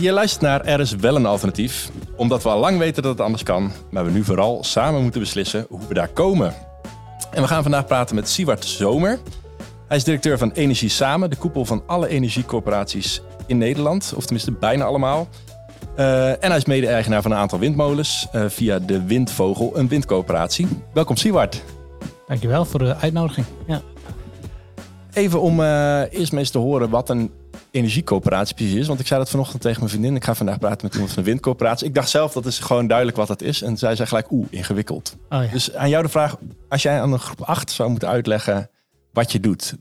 Je luistert naar Er is wel een alternatief. Omdat we al lang weten dat het anders kan. Maar we nu vooral samen moeten beslissen hoe we daar komen. En we gaan vandaag praten met Siewart Zomer. Hij is directeur van Energie Samen, de koepel van alle energiecorporaties in Nederland. Of tenminste bijna allemaal. Uh, en hij is mede-eigenaar van een aantal windmolens uh, via de Windvogel, een windcoöperatie. Welkom Siewart. Dankjewel voor de uitnodiging. Ja. Even om uh, eerst eens te horen wat een energiecoöperatie precies is. Want ik zei dat vanochtend tegen mijn vriendin. Ik ga vandaag praten met iemand van de windcoöperatie. Ik dacht zelf, dat is gewoon duidelijk wat dat is. En zij zei gelijk, oeh, ingewikkeld. Oh, ja. Dus aan jou de vraag, als jij aan een groep 8 zou moeten uitleggen wat je doet.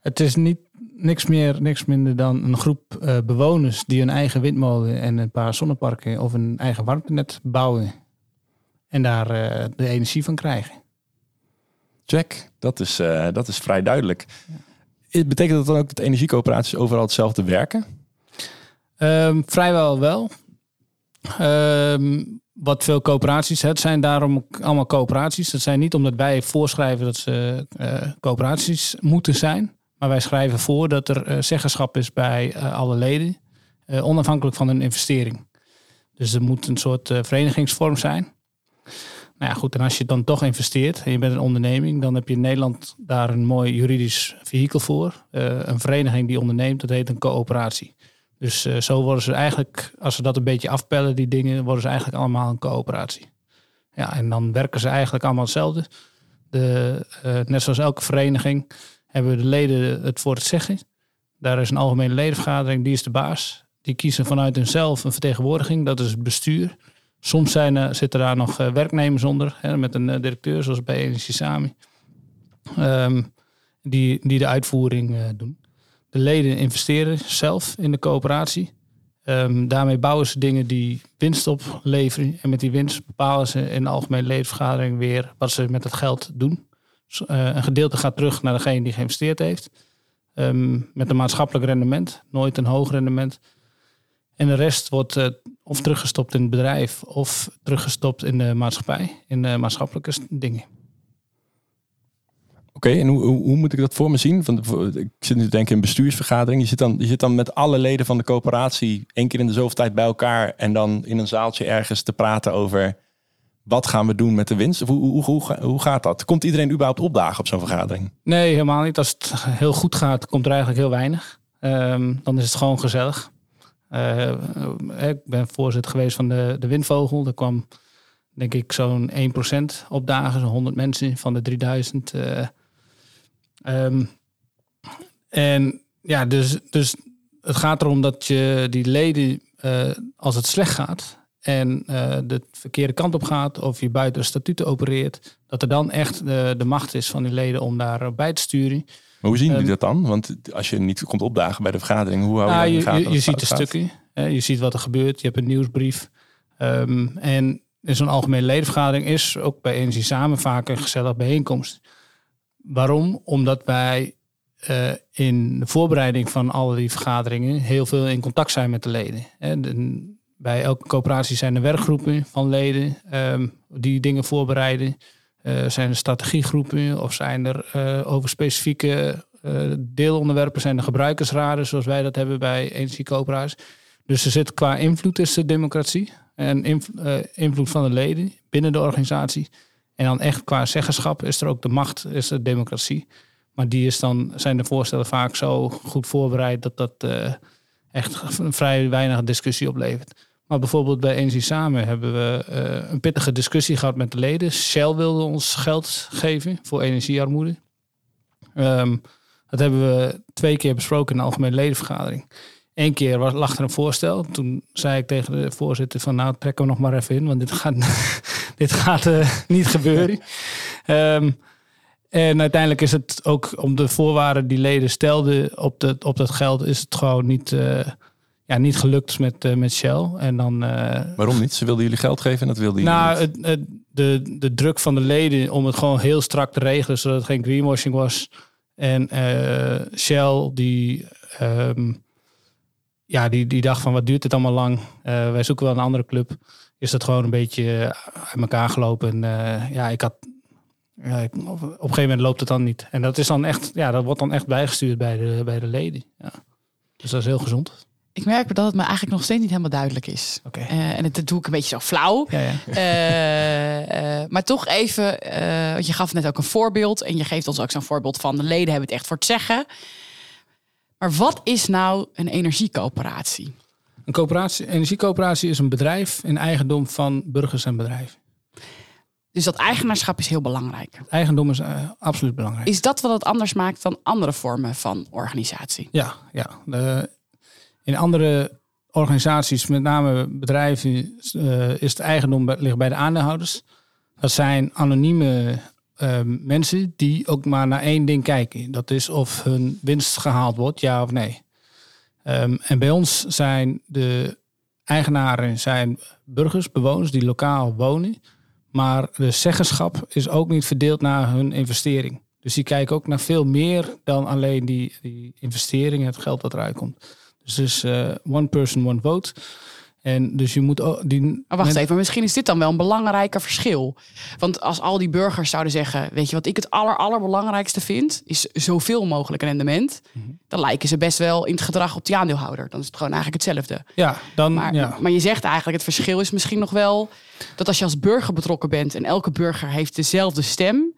Het is niet niks meer, niks minder dan een groep uh, bewoners die een eigen windmolen en een paar zonneparken of een eigen warmtenet bouwen. En daar uh, de energie van krijgen. Check, dat is, uh, dat is vrij duidelijk. Ja. Betekent dat dan ook dat energiecoöperaties overal hetzelfde werken? Um, vrijwel wel. Um, wat veel coöperaties, het zijn daarom allemaal coöperaties. Dat zijn niet omdat wij voorschrijven dat ze coöperaties moeten zijn. Maar wij schrijven voor dat er uh, zeggenschap is bij uh, alle leden, onafhankelijk van hun investering. Dus er moet een soort verenigingsvorm zijn. Nou ja, goed, en als je dan toch investeert en je bent een onderneming, dan heb je in Nederland daar een mooi juridisch vehikel voor. een vereniging die onderneemt, dat heet een coöperatie. Dus zo worden ze eigenlijk, als ze dat een beetje afpellen, die dingen, worden ze eigenlijk allemaal een coöperatie. Ja, en dan werken ze eigenlijk allemaal hetzelfde. De, net zoals elke vereniging hebben de leden het voor het zeggen. Daar is een algemene ledenvergadering, die is de baas. Die kiezen vanuit hunzelf een vertegenwoordiging, dat is het bestuur. Soms zijn, uh, zitten daar nog uh, werknemers onder, hè, met een uh, directeur, zoals bij Energie Sami, um, die, die de uitvoering doen. De leden investeren zelf in de coöperatie. Um, daarmee bouwen ze dingen die winst opleveren. En met die winst bepalen ze in de algemene ledenvergadering weer wat ze met het geld doen. Een gedeelte gaat terug naar degene die geïnvesteerd heeft. Um, met een maatschappelijk rendement, nooit een hoog rendement. En de rest wordt uh, of teruggestopt in het bedrijf of teruggestopt in de maatschappij, in de maatschappelijke dingen. Oké, okay, en hoe, hoe, moet ik dat voor me zien? De, ik zit nu te denken in bestuursvergadering. Je zit, dan, je zit dan met alle leden van de coöperatie één keer in de zoveel tijd bij elkaar en dan in een zaaltje ergens te praten over wat gaan we doen met de winst? Hoe, hoe, hoe, hoe gaat dat? Komt iedereen überhaupt opdagen op zo'n vergadering? Nee, helemaal niet. Als het heel goed gaat, komt er eigenlijk heel weinig. Um, dan is het gewoon gezellig. Uh, ik ben voorzitter geweest van de, de Windvogel. Er kwam denk ik zo'n 1% opdagen, zo'n 100 mensen van de 3000. Uh, um, en ja, dus, dus het gaat erom dat je die leden, als het slecht gaat, en de verkeerde kant op gaat of je buiten statuten opereert, dat er dan echt de macht is van die leden om daar bij te sturen. Maar hoe zien jullie um, dat dan? Want als je niet komt opdagen bij de vergadering, hoe hou je nou, je, je, je, je ziet de stukken, hè, je ziet wat er gebeurt, je hebt een nieuwsbrief. Um, en in zo'n algemene ledenvergadering is ook bij Energie Samen vaak een gezellig bijeenkomst. Waarom? Omdat wij uh, in de voorbereiding van al die vergaderingen heel veel in contact zijn met de leden. Hè. De, bij elke coöperatie zijn er werkgroepen van leden um, die dingen voorbereiden. Uh, zijn er strategiegroepen of zijn er uh, over specifieke uh, deelonderwerpen zijn er gebruikersraden, zoals wij dat hebben bij energiecoöperaties. Dus er zit qua invloed is de democratie en invl invloed van de leden binnen de organisatie. En dan echt qua zeggenschap is er ook de macht, is de democratie. Maar die is dan, zijn de voorstellen vaak zo goed voorbereid dat dat echt vrij weinig discussie oplevert. Maar bijvoorbeeld bij Energie Samen hebben we uh, een pittige discussie gehad met de leden. Shell wilde ons geld geven voor energiearmoede. Um, dat hebben we twee keer besproken in de algemene ledenvergadering. Eén keer was, lag er een voorstel. Toen zei ik tegen de voorzitter van nou trek hem nog maar even in. Want dit gaat, dit gaat uh, niet gebeuren. Um, en uiteindelijk is het ook om de voorwaarden die leden stelden op, de, op dat geld... is het gewoon niet... Uh, ja, niet gelukt met, uh, met Shell. En dan, uh, Waarom niet? Ze wilden jullie geld geven en dat wilden jullie nou, het, het, de, de druk van de leden om het gewoon heel strak te regelen, zodat het geen greenwashing was. En uh, Shell, die, um, ja, die, die dacht van wat duurt het allemaal lang? wij zoeken wel een andere club. Is dat gewoon een beetje uit elkaar gelopen. En ja, ik had ja, ik, op, een gegeven moment loopt het dan niet. En dat is dan echt, ja, dat wordt dan echt bijgestuurd bij de, bij de leden. Ja. Dus dat is heel gezond. Ik merk dat het me eigenlijk nog steeds niet helemaal duidelijk is. Oké. Eh, en dat doe ik een beetje zo flauw. Ja, ja. Eh, eh, maar toch even, want je gaf net ook een voorbeeld. En je geeft ons ook zo'n voorbeeld van de leden hebben het echt voor het zeggen. Maar wat is nou een energiecoöperatie? Een coöperatie, energiecoöperatie is een bedrijf in eigendom van burgers en bedrijven. Dus dat eigenaarschap is heel belangrijk. Eigendom is absoluut belangrijk. Is dat wat het anders maakt dan andere vormen van organisatie? Ja, ja. De, in andere organisaties, met name bedrijven, eh, is het eigendom ligt bij de aandeelhouders. Dat zijn anonieme eh, mensen die ook maar naar één ding kijken. Dat is of hun winst gehaald wordt, ja of nee. Ehm, en bij ons zijn de eigenaren zijn burgers, bewoners die lokaal wonen. Maar de zeggenschap is ook niet verdeeld naar hun investering. Dus die kijken ook naar veel meer dan alleen die, die investering, het geld wat eruit komt. Dus het is eh, one person, one vote. En dus je moet ook die. Maar wacht even, misschien is dit dan wel een belangrijker verschil. Want als al die burgers zouden zeggen, weet je wat ik het aller, allerbelangrijkste vind, is zoveel mogelijk rendement. Mhm. Dan lijken ze best wel in het gedrag op die aandeelhouder. Dan is het gewoon eigenlijk hetzelfde. Ja, dan Maar, ja. maar je zegt eigenlijk, het verschil is misschien nog wel dat als je als burger betrokken bent en elke burger heeft dezelfde stem,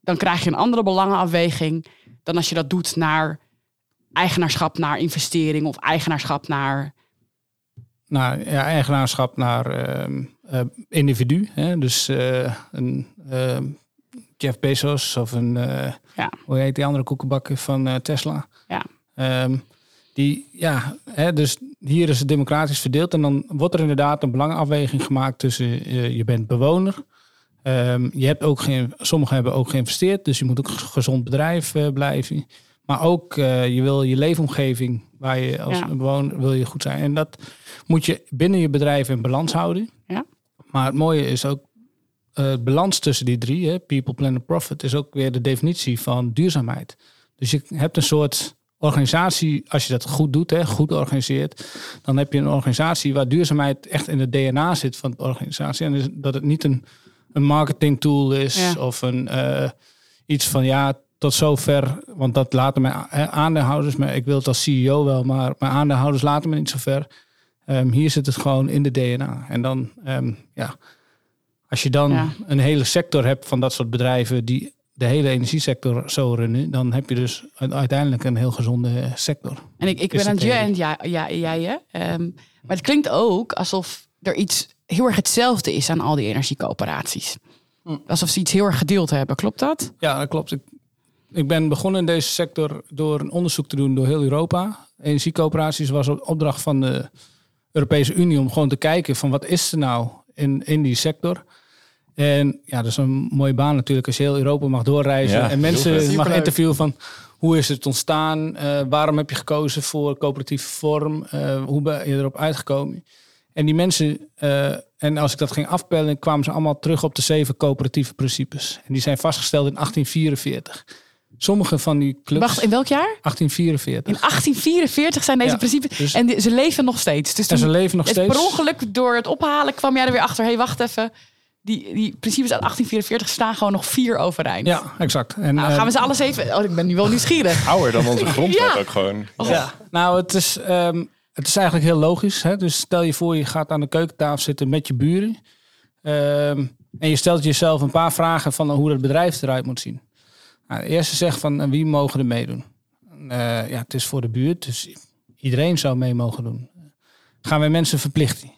dan krijg je een andere belangenafweging dan als je dat doet naar eigenaarschap naar investering of eigenaarschap naar. naar ja, eigenaarschap naar ehm, eh, individu. Hè? Dus eh, een ehm, Jeff Bezos of een, eh, Ja. hoe heet die andere koekenbakker van Tesla. Ja. Ehm, die, ja, hè, dus hier is het democratisch verdeeld. En dan wordt er inderdaad een belangenafweging gemaakt tussen je bent bewoner. Je hebt ook geen, sommigen hebben ook geïnvesteerd, dus je moet ook een gezond bedrijf blijven. Maar ook eh, je wil je leefomgeving waar je als Ja. bewoner wil je goed zijn. En dat moet je binnen je bedrijf in balans houden. Ja. Maar het mooie is ook het balans tussen die drie, hè, people, planet, profit, is ook weer de definitie van duurzaamheid. Dus je hebt een soort organisatie, als je dat goed doet, hè, goed organiseert, dan heb je een organisatie waar duurzaamheid echt in het DNA zit van de organisatie. En dat het niet een, een marketing tool is Ja. of een, eh, iets van ja, tot zover, want dat laten mijn aandeelhouders, maar ik wil het als CEO wel, maar mijn aandeelhouders laten me niet zo ver. Ehm, hier zit het gewoon in de DNA. En dan, ehm, ja, als je dan Ja. een hele sector hebt van dat soort bedrijven die de hele energiesector zo runnen, dan heb je dus uiteindelijk een heel gezonde sector. En ik, ik ben aan het ja, ja, jij. hè. Ehm, maar het klinkt ook alsof er iets heel erg hetzelfde is aan al die energiecoöperaties. Hm. Alsof ze iets heel erg gedeeld hebben, klopt dat? Ja, dat klopt. Ik, ik ben begonnen in deze sector door een onderzoek te doen door heel Europa. Energiecoöperaties was op opdracht van de Europese Unie om gewoon te kijken van wat is er nou in, in die sector. En ja, dat is een mooie baan natuurlijk als je heel Europa mag doorreizen Ja, en mensen mag interviewen van hoe is het ontstaan, Eh, waarom heb je gekozen voor coöperatieve vorm, Eh, hoe ben je erop uitgekomen. En die mensen, eh, en als ik dat ging afpellen, kwamen ze allemaal terug op de zeven coöperatieve principes. En die zijn vastgesteld in 1844. Sommige van die clubs. Wacht, in welk jaar? 1844. In 1844 zijn deze Ja, principes. dus- en die- ze leven nog steeds. Dus en ze leven nog steeds. per ongeluk door het ophalen kwam jij er weer achter. Hé, hey, wacht even. Die, die principes uit 1844 staan gewoon nog vier overeind. Ja, exact. En, Nou, eh, gaan we ze alles even... Oh, ik ben nu wel nieuwsgierig. Ouder dan onze grondwet Ja. ook gewoon. Ja, nou, het is, ehm, het is eigenlijk heel logisch. Hè? Dus stel je voor, je gaat aan de keukentafel zitten met je buren. Ehm, en je stelt jezelf een paar vragen van hoe het bedrijf eruit moet zien. Nou, de eerste zegt van eh, wie mogen er meedoen? Eh, ja, het is voor de buurt, dus iedereen zou mee mogen doen. Gaan wij mensen verplichten?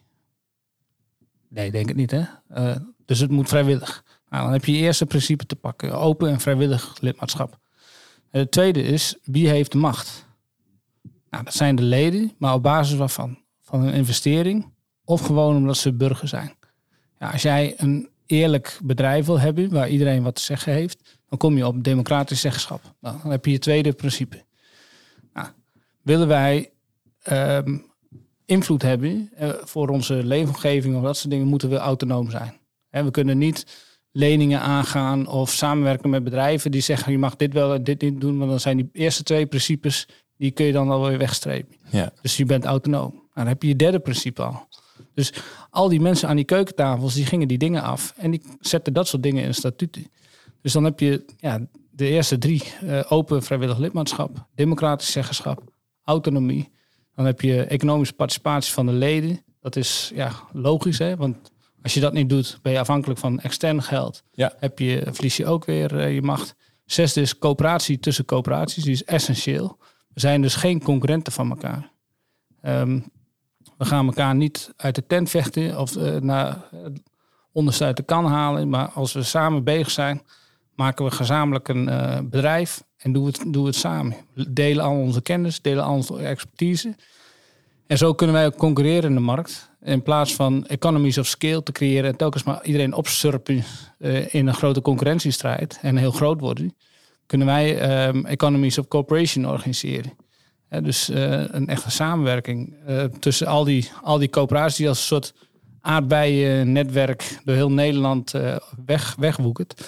Nee, denk het niet, hè? Eh, dus het moet vrijwillig. Nou, dan heb je je eerste principe te pakken. Open en vrijwillig lidmaatschap. Het tweede is, wie heeft de macht? Nou, dat zijn de leden, maar op basis waarvan? Van een investering of gewoon omdat ze burger zijn. Ja, als jij een eerlijk bedrijf wil hebben waar iedereen wat te zeggen heeft, dan kom je op democratisch zeggenschap. Nou, dan heb je je tweede principe. Nou, willen wij ehm, invloed hebben eh, voor onze leefomgeving of dat soort dingen, moeten we autonoom zijn. We kunnen niet leningen aangaan of samenwerken met bedrijven die zeggen je mag dit wel en dit niet doen, want dan zijn die eerste twee principes die kun je dan alweer wegstrepen. Ja. Dus je bent autonoom. Nou, dan heb je je derde principe al. Dus al die mensen aan die keukentafels, die gingen die dingen af. En die zetten dat soort dingen in statuten. Dus dan heb je ja, de eerste drie. eh, open vrijwillig lidmaatschap, democratisch zeggenschap, autonomie. Dan heb je economische participatie van de leden. Dat is ja, logisch, hè? want als je dat niet doet, ben je afhankelijk van extern geld. Ja. Heb je, verlies je ook weer eh, je macht. Zesde is coöperatie tussen coöperaties. Die is essentieel. We zijn dus geen concurrenten van elkaar. Ehm, we gaan elkaar niet uit de tent vechten of uh, naar onderste uit de kan halen. Maar als we samen bezig zijn, maken we gezamenlijk een uh, bedrijf en doen we, het, doen het samen. Delen al onze kennis, delen al onze expertise. En zo kunnen wij ook concurreren in de markt. In plaats van economies of scale te creëren en telkens maar iedereen opsurpen uh, in een grote concurrentiestrijd en heel groot worden, kunnen wij um, economies of cooperation organiseren. Dus uh, een echte samenwerking tussen al die, al die coöperaties die als een soort aardbeiennetwerk door heel Nederland weg, wegwoekert.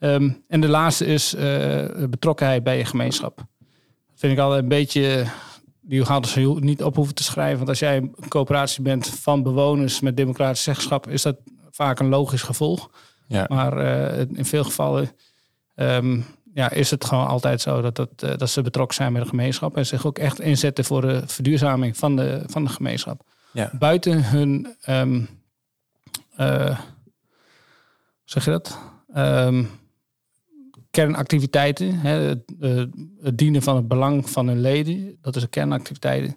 Um, en de laatste is betrokkenheid bij je gemeenschap. Dat vind ik altijd een beetje die hadden ze niet op hoeven te schrijven. Want als jij een coöperatie bent van bewoners met democratisch zeggenschap, is dat vaak een logisch gevolg. Ja. Maar uh, in veel gevallen um, ja, is het gewoon altijd zo dat, dat, uh, dat ze betrokken zijn met de gemeenschap en zich ook echt inzetten voor de verduurzaming van de, van de gemeenschap. Ja. Buiten hun, um, zeg je dat? Um, kernactiviteiten, hè, het, het, dienen van het belang van hun leden, dat is de kernactiviteiten.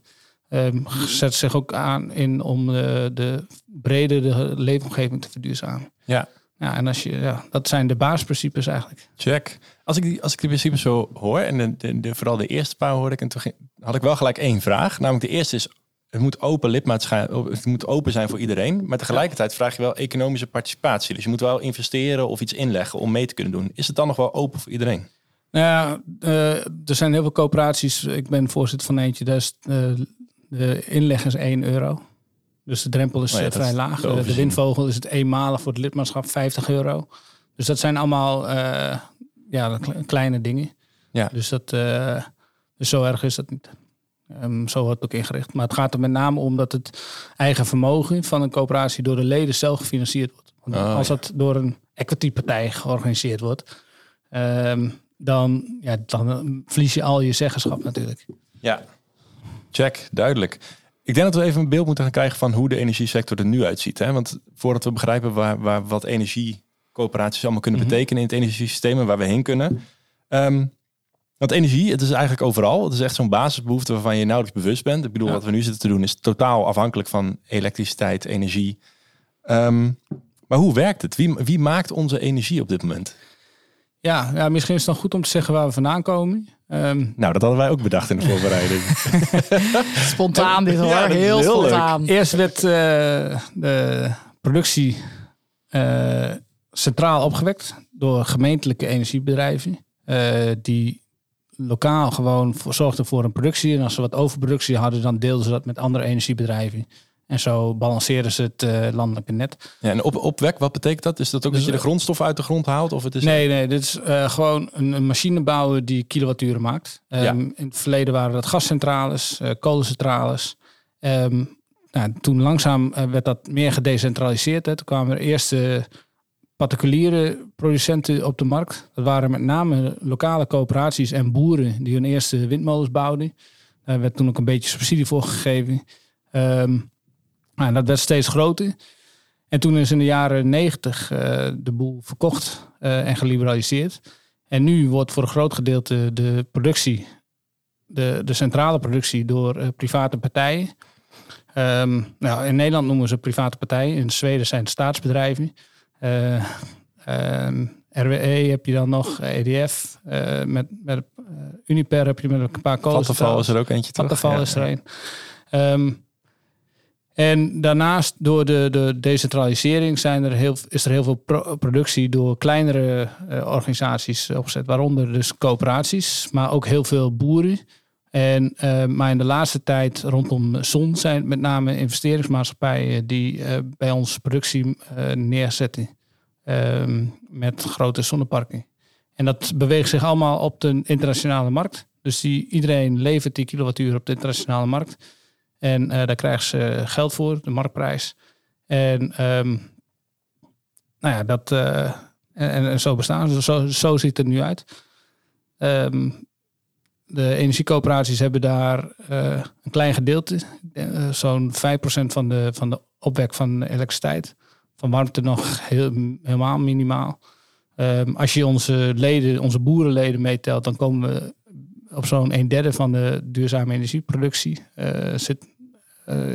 Um, zet zich ook aan in om de, de brede de leefomgeving te verduurzamen. Ja. Ja, en als je, ja, dat zijn de basisprincipes eigenlijk. Check. Als ik die, als ik die principes zo hoor, en de, de, de, vooral de eerste paar hoorde ik, en toen ging, had ik wel gelijk één vraag. Namelijk de eerste is, het moet open lidmaatschap, het moet open zijn voor iedereen. Maar tegelijkertijd vraag je wel economische participatie. Dus je moet wel investeren of iets inleggen om mee te kunnen doen. Is het dan nog wel open voor iedereen? Nou ja, uh, er zijn heel veel coöperaties. Ik ben voorzitter van eentje. Daar is, uh, de inleg is 1 euro. Dus de drempel is Oh ja, uh, dat vrij laag. De, de windvogel is het eenmalig voor het lidmaatschap 50 euro. Dus dat zijn allemaal eh, ja, kle- kleine dingen. Ja. Dus, dat, eh, dus zo erg is dat niet. Ehm, zo wordt het ook ingericht. Maar het gaat er met name om dat het eigen vermogen van een coöperatie door de leden zelf gefinancierd wordt. Want Oh, als ja. dat door een equity-partij georganiseerd wordt, ehm, dan, ja, dan eh, verlies je al je zeggenschap natuurlijk. Ja. Check, duidelijk. Ik denk dat we even een beeld moeten gaan krijgen van hoe de energiesector er nu uitziet. Hè? Want voordat we begrijpen waar, waar wat energiecoöperaties allemaal kunnen Mhm. betekenen in het energiesysteem en waar we heen kunnen. Ehm, want energie, het is eigenlijk overal. Het is echt zo'n basisbehoefte waarvan je nauwelijks bewust bent. Ik bedoel, Ja. wat we nu zitten te doen is totaal afhankelijk van elektriciteit, energie. Ehm, maar hoe werkt het? Wie, wie maakt onze energie op dit moment? Ja, ja, misschien is het dan goed om te zeggen waar we vandaan komen. Ehm, Nou, dat hadden wij ook bedacht in de voorbereiding. Spontaan dit hoor, Ja, heel, leuk. spontaan. Eerst werd eh, de productie eh, centraal opgewekt door gemeentelijke energiebedrijven. eh, die lokaal gewoon voor, zorgden voor een productie. En als ze wat overproductie hadden, dan deelden ze dat met andere energiebedrijven. En zo balanceerden ze het eh, landelijke net. ja, en op, opwek, wat betekent dat? Is dat ook Dus, dat je de grondstof uit de grond haalt? Of het is Nee, nee, dit is eh, gewoon een, een machine bouwen die kilowatturen maakt. Ehm, Ja. In het verleden waren dat gascentrales, eh, kolencentrales. Ehm, nou, toen langzaam werd dat meer gedecentraliseerd. Hè. Toen kwamen er eerste particuliere producenten op de markt. Dat waren met name lokale coöperaties en boeren die hun eerste windmolens bouwden. Daar werd toen ook een beetje subsidie voor gegeven. En dat werd steeds groter. En toen is in de jaren negentig eh, de boel verkocht eh, en geliberaliseerd. En nu wordt voor een groot gedeelte de productie, de, de centrale productie, door eh, private partijen. Ehm, nou, in Nederland noemen ze private partijen. In Zweden zijn het staatsbedrijven. Eh, ehm, RWE heb je dan nog, EDF. eh, met, met eh, Uniper heb je met een paar Vattenfall kolencentrales. is er ook eentje toch? Vattenfall Ja. is er een. Ehm, en daarnaast, door de, de decentralisering, zijn er heel, is er heel veel pro- productie door kleinere eh, organisaties opgezet, waaronder dus coöperaties, maar ook heel veel boeren. En, eh, maar in de laatste tijd rondom zon zijn met name investeringsmaatschappijen die eh, bij ons productie eh, neerzetten ehm, met grote zonneparken. En dat beweegt zich allemaal op de internationale markt. Dus die, iedereen levert die kilowattuur op de internationale markt. En daar krijgen ze geld voor, de marktprijs. En ehm, nou ja, dat, en, en zo bestaan ze. Zo, zo ziet het er nu uit. Ehm, de energiecoöperaties hebben daar eh, een klein gedeelte, uh, zo'n 5% van de, van de opwek van elektriciteit. Van warmte nog heel, helemaal minimaal. Um, als je onze leden, onze boerenleden meetelt, dan komen we op zo'n een derde van de duurzame energieproductie. Uh, zit,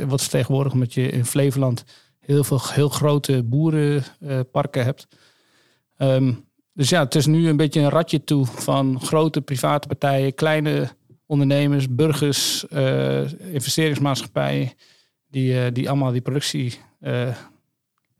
wordt vertegenwoordigd omdat je in Flevoland heel veel heel grote boerenparken hebt. Um, dus ja, het is nu een beetje een ratje toe van grote private partijen, kleine ondernemers, burgers, uh, investeringsmaatschappijen, die, uh, die allemaal die productie uh,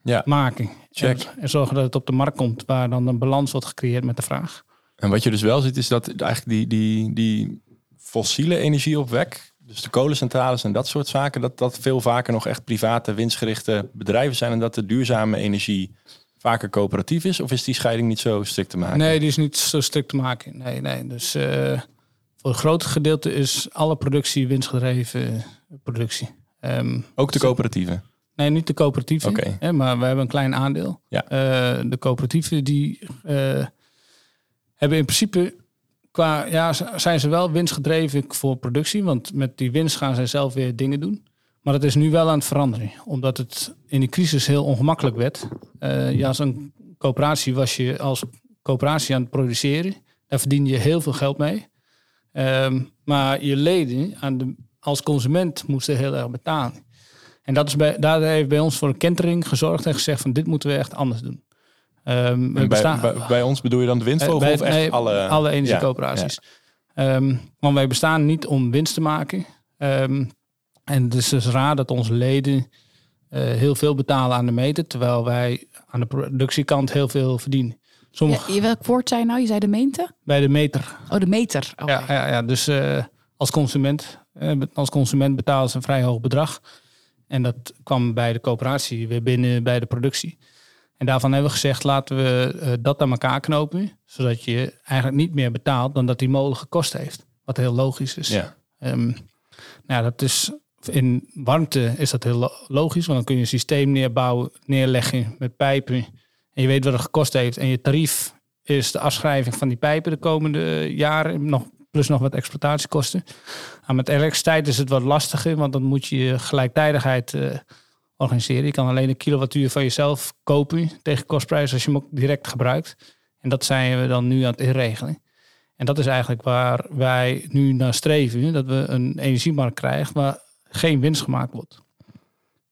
ja. maken. Check. En, en, zorgen dat het op de markt komt, waar dan een balans wordt gecreëerd met de vraag. En wat je dus wel ziet, is dat eigenlijk die, die, die fossiele energieopwek, dus de kolencentrales en dat soort zaken, dat dat veel vaker nog echt private, winstgerichte bedrijven zijn en dat de duurzame energie vaker coöperatief is? Of is die scheiding niet zo strikt te maken? Nee, die is niet zo strikt te maken. Nee, nee. Dus uh, voor het grote gedeelte is alle productie winstgedreven productie. Um, Ook de coöperatieven? Nee, niet de coöperatieven. Okay. maar we hebben een klein aandeel. Ja. Uh, de coöperatieven die uh, hebben in principe qua ja, zijn ze wel winstgedreven voor productie, want met die winst gaan zij zelf weer dingen doen. Maar het is nu wel aan het veranderen, omdat het in de crisis heel ongemakkelijk werd. Uh, ja, als een coöperatie was je als coöperatie aan het produceren. Daar verdien je heel veel geld mee. Um, maar je leden aan de, als consument moesten heel erg betalen. En dat is bij, daar heeft bij ons voor een kentering gezorgd en gezegd van dit moeten we echt anders doen. Um, bij, bestaan, bij, bij, ons bedoel je dan de winstvogel bij, of echt nee, alle... alle energiecoöperaties. Ja, ja. um, want wij bestaan niet om winst te maken. Um, en het is dus raar dat onze leden uh, heel veel betalen aan de meter, terwijl wij aan de productiekant heel veel verdienen. Sommige... Ja, welk woord zei nou? Je zei de meente? Bij de meter. Oh, de meter. Okay. Ja, ja, ja, dus uh, als consument, uh, als consument betalen ze een vrij hoog bedrag. En dat kwam bij de coöperatie weer binnen bij de productie. En daarvan hebben we gezegd, laten we uh, dat aan elkaar knopen. Zodat je eigenlijk niet meer betaalt dan dat die molen gekost heeft. Wat heel logisch is. Ja. Um, nou, dat is in warmte is dat heel logisch, want dan kun je een systeem neerbouwen, neerleggen met pijpen. En je weet wat het gekost heeft. En je tarief is de afschrijving van die pijpen de komende jaren, nog, plus nog wat exploitatiekosten. Maar met elektriciteit is het wat lastiger, want dan moet je gelijktijdigheid uh, organiseren. Je kan alleen een kilowattuur van jezelf kopen tegen kostprijs als je hem ook direct gebruikt. En dat zijn we dan nu aan het inregelen. En dat is eigenlijk waar wij nu naar streven. Dat we een energiemarkt krijgen waar geen winst gemaakt wordt.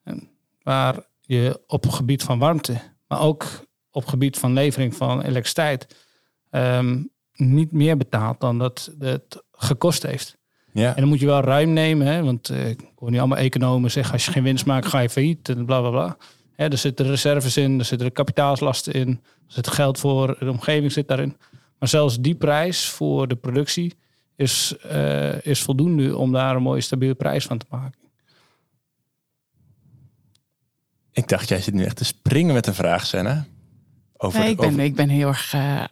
En waar je op het gebied van warmte, maar ook op het gebied van levering van elektriciteit, um, niet meer betaalt dan dat het gekost heeft. Ja. En dan moet je wel ruim nemen, hè, want uh, ik hoor nu allemaal economen zeggen, als je geen winst maakt, ga je failliet en bla bla bla. Hè, er zitten reserves in, er zitten kapitaalslasten in, er zit geld voor, de omgeving zit daarin. Maar zelfs die prijs voor de productie is, uh, is voldoende om daar een mooie stabiele prijs van te maken. Ik dacht, jij zit nu echt te springen met een vraag, Senna. Over, nee, ik, ben, ik ben heel erg uh,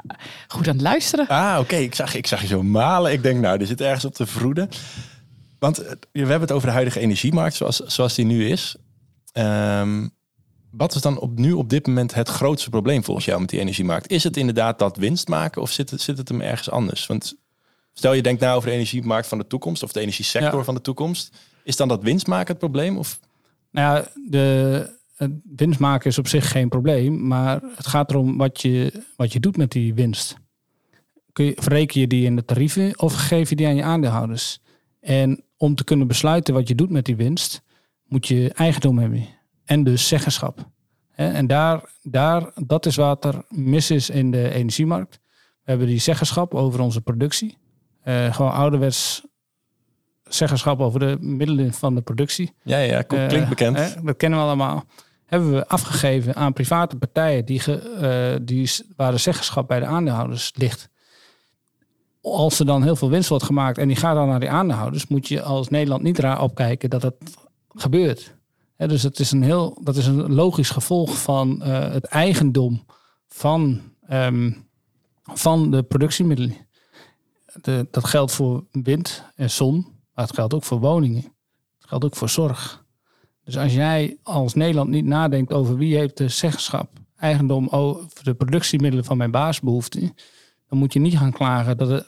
goed aan het luisteren. Ah, oké. Ik, zag, ik zag je zo malen. Ik denk, nou, die zit ergens op te vroeden. Want uh, we hebben het over de huidige energiemarkt zoals, zoals die nu is. Um, wat is dan op, nu op dit moment het grootste probleem volgens jou met die energiemarkt? Is het inderdaad dat winst maken of zit het, zit het hem ergens anders? Want Stel je denkt nou over de energiemarkt van de toekomst of de energiesector van de toekomst. Is dan dat winst maken het probleem? Of? Nou ja, de, winst maken is op zich geen probleem. Maar het gaat erom wat je, wat je doet met die winst. Kun je, verreken je die in de tarieven of geef je die aan je aandeelhouders? En om te kunnen besluiten wat je doet met die winst, moet je eigendom hebben. En dus zeggenschap. En daar, daar, dat is wat er mis is in de energiemarkt. We hebben die zeggenschap over onze productie. Uh, gewoon ouderwets zeggenschap over de middelen van de productie. Ja, ja, klinkt uh, bekend. dat kennen we allemaal. Hebben we afgegeven aan private partijen die, ge, uh, die, waar de zeggenschap bij de aandeelhouders ligt. Als er dan heel veel winst wordt gemaakt en die gaat dan naar die aandeelhouders, moet je als Nederland niet raar opkijken dat het gebeurt. dus het is een heel, dat is een logisch gevolg van het eigendom van, um, van de productiemiddelen de, dat geldt voor wind en zon, maar het geldt ook voor woningen. Het geldt ook voor zorg. Dus als jij als Nederland niet nadenkt over wie heeft de zeggenschap, eigendom over de productiemiddelen van mijn baasbehoeften, dan moet je niet gaan klagen dat het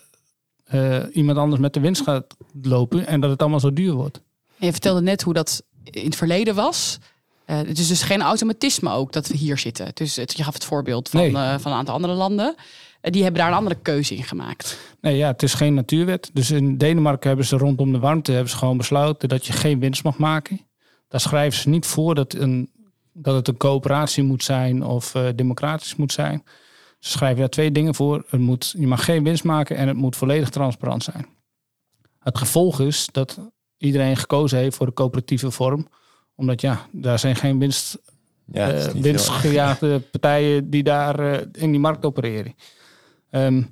eh, iemand anders met de winst gaat lopen en dat het allemaal zo duur wordt. Je vertelde net hoe dat in het verleden was. Uh, het is dus geen automatisme ook dat we hier zitten. Dus het, je gaf het voorbeeld van, Nee. eh, van een aantal andere landen. Eh, die hebben daar een andere keuze in gemaakt. Nee, ja, het is geen natuurwet. Dus in Denemarken hebben ze rondom de warmte hebben ze gewoon besloten dat je geen winst mag maken. Daar schrijven ze niet voor dat, een, dat het een coöperatie moet zijn of eh, democratisch moet zijn. Ze schrijven daar twee dingen voor. Het moet, je mag geen winst maken en het moet volledig transparant zijn. Het gevolg is dat iedereen gekozen heeft voor de coöperatieve vorm. Omdat ja, daar zijn geen winst, Ja, eh, winstgejaagde partijen die daar in die markt opereren. Ehm,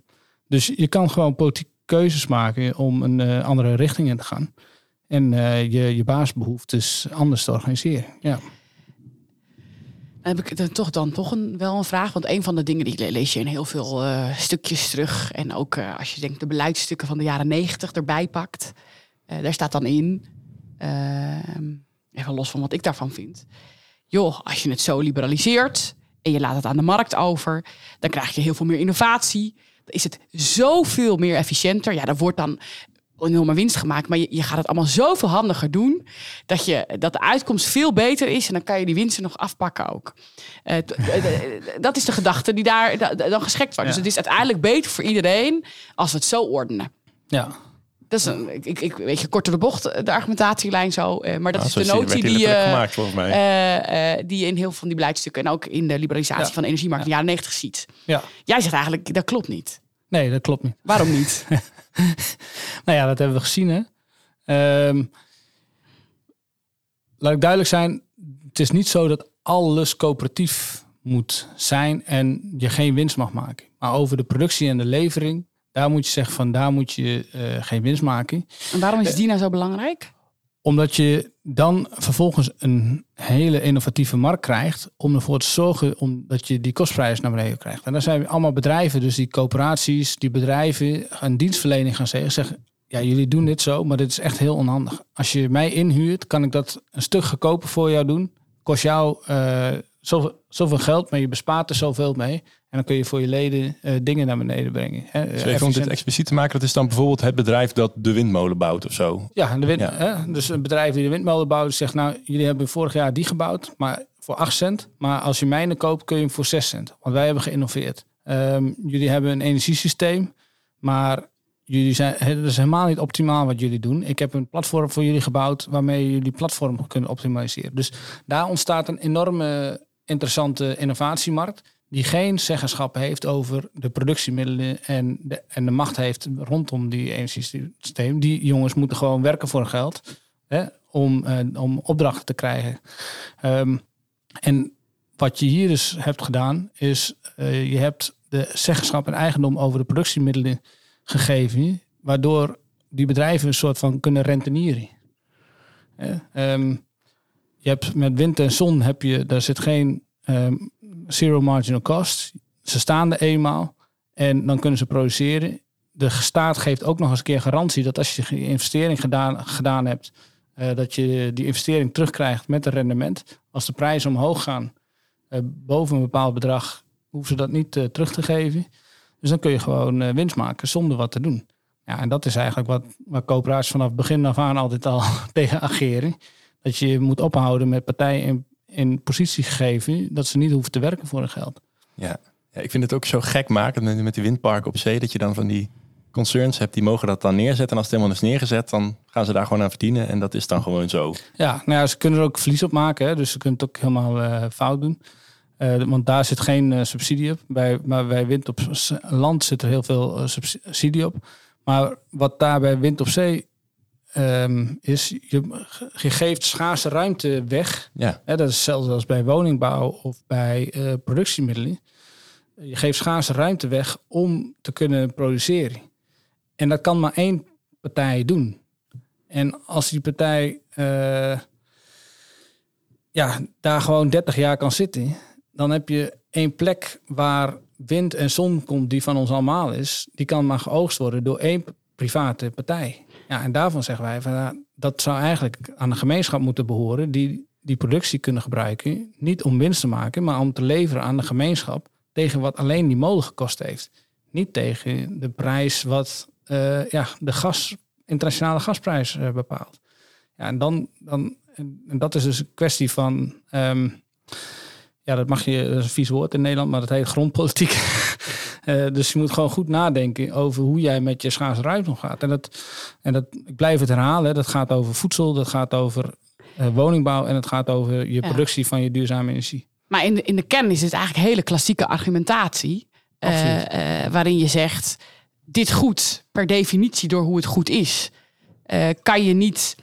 dus je kan gewoon politieke keuzes maken om een eh, andere richting in te gaan. En eh, je, je basisbehoeftes anders te organiseren. Ja. Dan heb ik toch, dan toch een, wel een vraag. Want een van de dingen die le- lees je in heel veel eh, stukjes terug. En ook als je denkt de beleidsstukken van de jaren negentig erbij pakt. daar staat dan in, ehm, even los van wat ik daarvan vind. Joh, als je het zo liberaliseert en je laat het aan de markt over. Dan krijg je heel veel meer innovatie. Dan is het zoveel meer efficiënter. Ja, er wordt dan enorme winst gemaakt. Maar je, je gaat het allemaal zoveel handiger doen. Dat, je, dat de uitkomst veel beter is. En dan kan je die winsten nog afpakken ook. Eh, eh, eh, dat is de gedachte die daar da- da- dan geschikt wordt. Ja. Dus het is uiteindelijk beter voor iedereen als we het zo ordenen. ja. Dat is een, ik, ik, weet je, kort door de bocht, eh, de argumentatielijn zo. eh, maar dat Ja, is de notie die, die letterlijk gemaakt, volgens mij. die je in heel veel van die beleidstukken... en ook in de liberalisatie Ja. van de energiemarkt in de jaren 90 ziet. ja. Jij zegt eigenlijk, dat klopt niet. Nee, dat klopt niet. Waarom niet? Nou ja, dat hebben we gezien. Hè? Ehm, laat ik duidelijk zijn. Het is niet zo dat alles coöperatief moet zijn en je geen winst mag maken. Maar over de productie en de levering, daar moet je zeggen van daar moet je eh, geen winst maken. en waarom is die nou zo belangrijk? Omdat je dan vervolgens een hele innovatieve markt krijgt om ervoor te zorgen om dat je die kostprijs naar beneden krijgt. En dan zijn allemaal bedrijven, dus die coöperaties, die bedrijven, een dienstverlening gaan zeggen, zeggen ja, jullie doen dit zo, maar dit is echt heel onhandig. Als je mij inhuurt, kan ik dat een stuk goedkoper voor jou doen. Kost jou eh, zoveel, zoveel geld, maar je bespaart er zoveel mee. En dan kun je voor je leden eh, dingen naar beneden brengen. Hè, Dus even om dit expliciet te maken, dat is dan bijvoorbeeld het bedrijf dat de windmolen bouwt of zo. Ja, en de wind, Ja. Hè? dus een bedrijf die de windmolen bouwt, zegt nou, jullie hebben vorig jaar die gebouwd, maar voor 8 cent. Maar als je mijne koopt, kun je hem voor 6 cent. Want wij hebben geïnnoveerd. Ehm, jullie hebben een energiesysteem, maar jullie zijn, het is helemaal niet optimaal wat jullie doen. Ik heb een platform voor jullie gebouwd waarmee jullie platform kunnen optimaliseren. Dus daar ontstaat een enorme interessante innovatiemarkt die geen zeggenschap heeft over de productiemiddelen en de, en de macht heeft rondom die energiesysteem. Die jongens moeten gewoon werken voor geld hè, om, eh, om opdrachten te krijgen. Ehm, en wat je hier dus hebt gedaan, is eh, je hebt de zeggenschap en eigendom over de productiemiddelen gegeven, waardoor die bedrijven een soort van kunnen rentenieren. Ehm, je hebt met wind en zon heb je, daar zit geen ehm, zero marginal cost. Ze staan er eenmaal en dan kunnen ze produceren. De staat geeft ook nog eens een keer garantie dat als je die investering gedaan, gedaan hebt, eh, dat je die investering terugkrijgt met een rendement. Als de prijzen omhoog gaan eh, boven een bepaald bedrag, hoeven ze dat niet eh, terug te geven. Dus dan kun je gewoon winst maken zonder wat te doen. Ja, en dat is eigenlijk wat, wat coöperaties vanaf begin af aan altijd al tegen ageren. Dat je moet ophouden met partijen in positie geven dat ze niet hoeven te werken voor hun geld. Ja. ja, ik vind het ook zo gek maken met, met die windparken op zee, dat je dan van die concerns hebt, die mogen dat dan neerzetten. En als het helemaal is neergezet, dan gaan ze daar gewoon aan verdienen. En dat is dan gewoon zo. Ja, nou ja, ze kunnen er ook verlies op maken. Hè, dus ze kunnen het ook helemaal eh, fout doen. Eh, want daar zit geen eh, subsidie op. Bij, maar bij wind op land zit er heel veel subsidie op. Maar wat daar bij wind op zee ehm, is, je, je geeft schaarse ruimte weg. Ja, Hè, dat is hetzelfde als bij woningbouw of bij eh, productiemiddelen. Je geeft schaarse ruimte weg om te kunnen produceren. En dat kan maar één partij doen. En als die partij eh, ja, daar gewoon 30 jaar kan zitten, dan heb je één plek waar wind en zon komt die van ons allemaal is. Die kan maar geoogst worden door één private partij. Ja, en daarvan zeggen wij van dat zou eigenlijk aan de gemeenschap moeten behoren die die productie kunnen gebruiken. Niet om winst te maken, maar om te leveren aan de gemeenschap tegen wat alleen die molen gekost heeft. Niet tegen de prijs wat eh, ja, de gas, internationale gasprijs eh, bepaalt. Ja, en dan, dan en, dat is dus een kwestie van, ehm, ja, dat mag je, een vies woord in Nederland, maar dat heet grondpolitiek. Eh, dus je moet gewoon goed nadenken over hoe jij met je schaarse ruimte omgaat. En dat, en dat, ik blijf het herhalen, dat gaat over voedsel, dat gaat over eh, woningbouw en het gaat over je Ja. productie van je duurzame energie. Maar in de, in de kern is het eigenlijk hele klassieke argumentatie. eh, waarin je zegt, dit goed per definitie door hoe het goed is. kan je niet,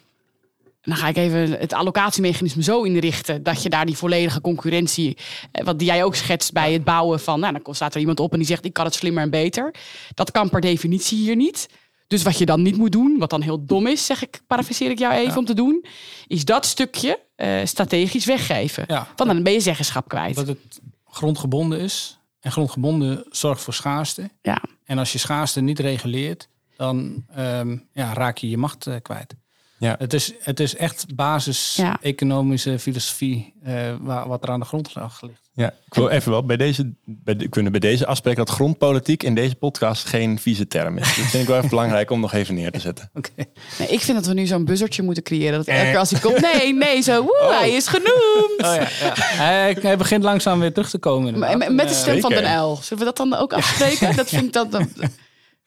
dan ga ik even het allocatiemechanisme zo inrichten... dat je daar die volledige concurrentie, eh, wat die jij ook schetst bij het bouwen van... Nou, dan staat er iemand op en die zegt, ik kan het slimmer en beter. Dat kan per definitie hier niet. Dus wat je dan niet moet doen, wat dan heel dom is, zeg ik, parafraseer ik jou even Ja. om te doen... is dat stukje eh, strategisch weggeven. Ja. Want dan ben je zeggenschap kwijt. Dat het grondgebonden is. En grondgebonden zorgt voor schaarste. Ja. En als je schaarste niet reguleert, dan ehm, ja, raak je je macht eh, kwijt. Ja. Het, is, het is echt basis Ja. economische filosofie eh, wa- wat er aan de grondslag ligt. Ja, ik wil even wel bij deze, bij de, kunnen bij deze afspreken dat grondpolitiek in deze podcast geen vieze term is. Dat vind ik wel even belangrijk om nog even neer te zetten. Oké. Nee, ik vind dat we nu zo'n buzzertje moeten creëren. Dat elke keer als hij komt, nee, nee, zo, woe, hij is genoemd. Oh ja, ja. Hij, hij begint langzaam weer terug te komen. Inderdaad. Met de stem van. Den L. Zullen we dat dan ook afspreken? Dat vind ik dat. dan-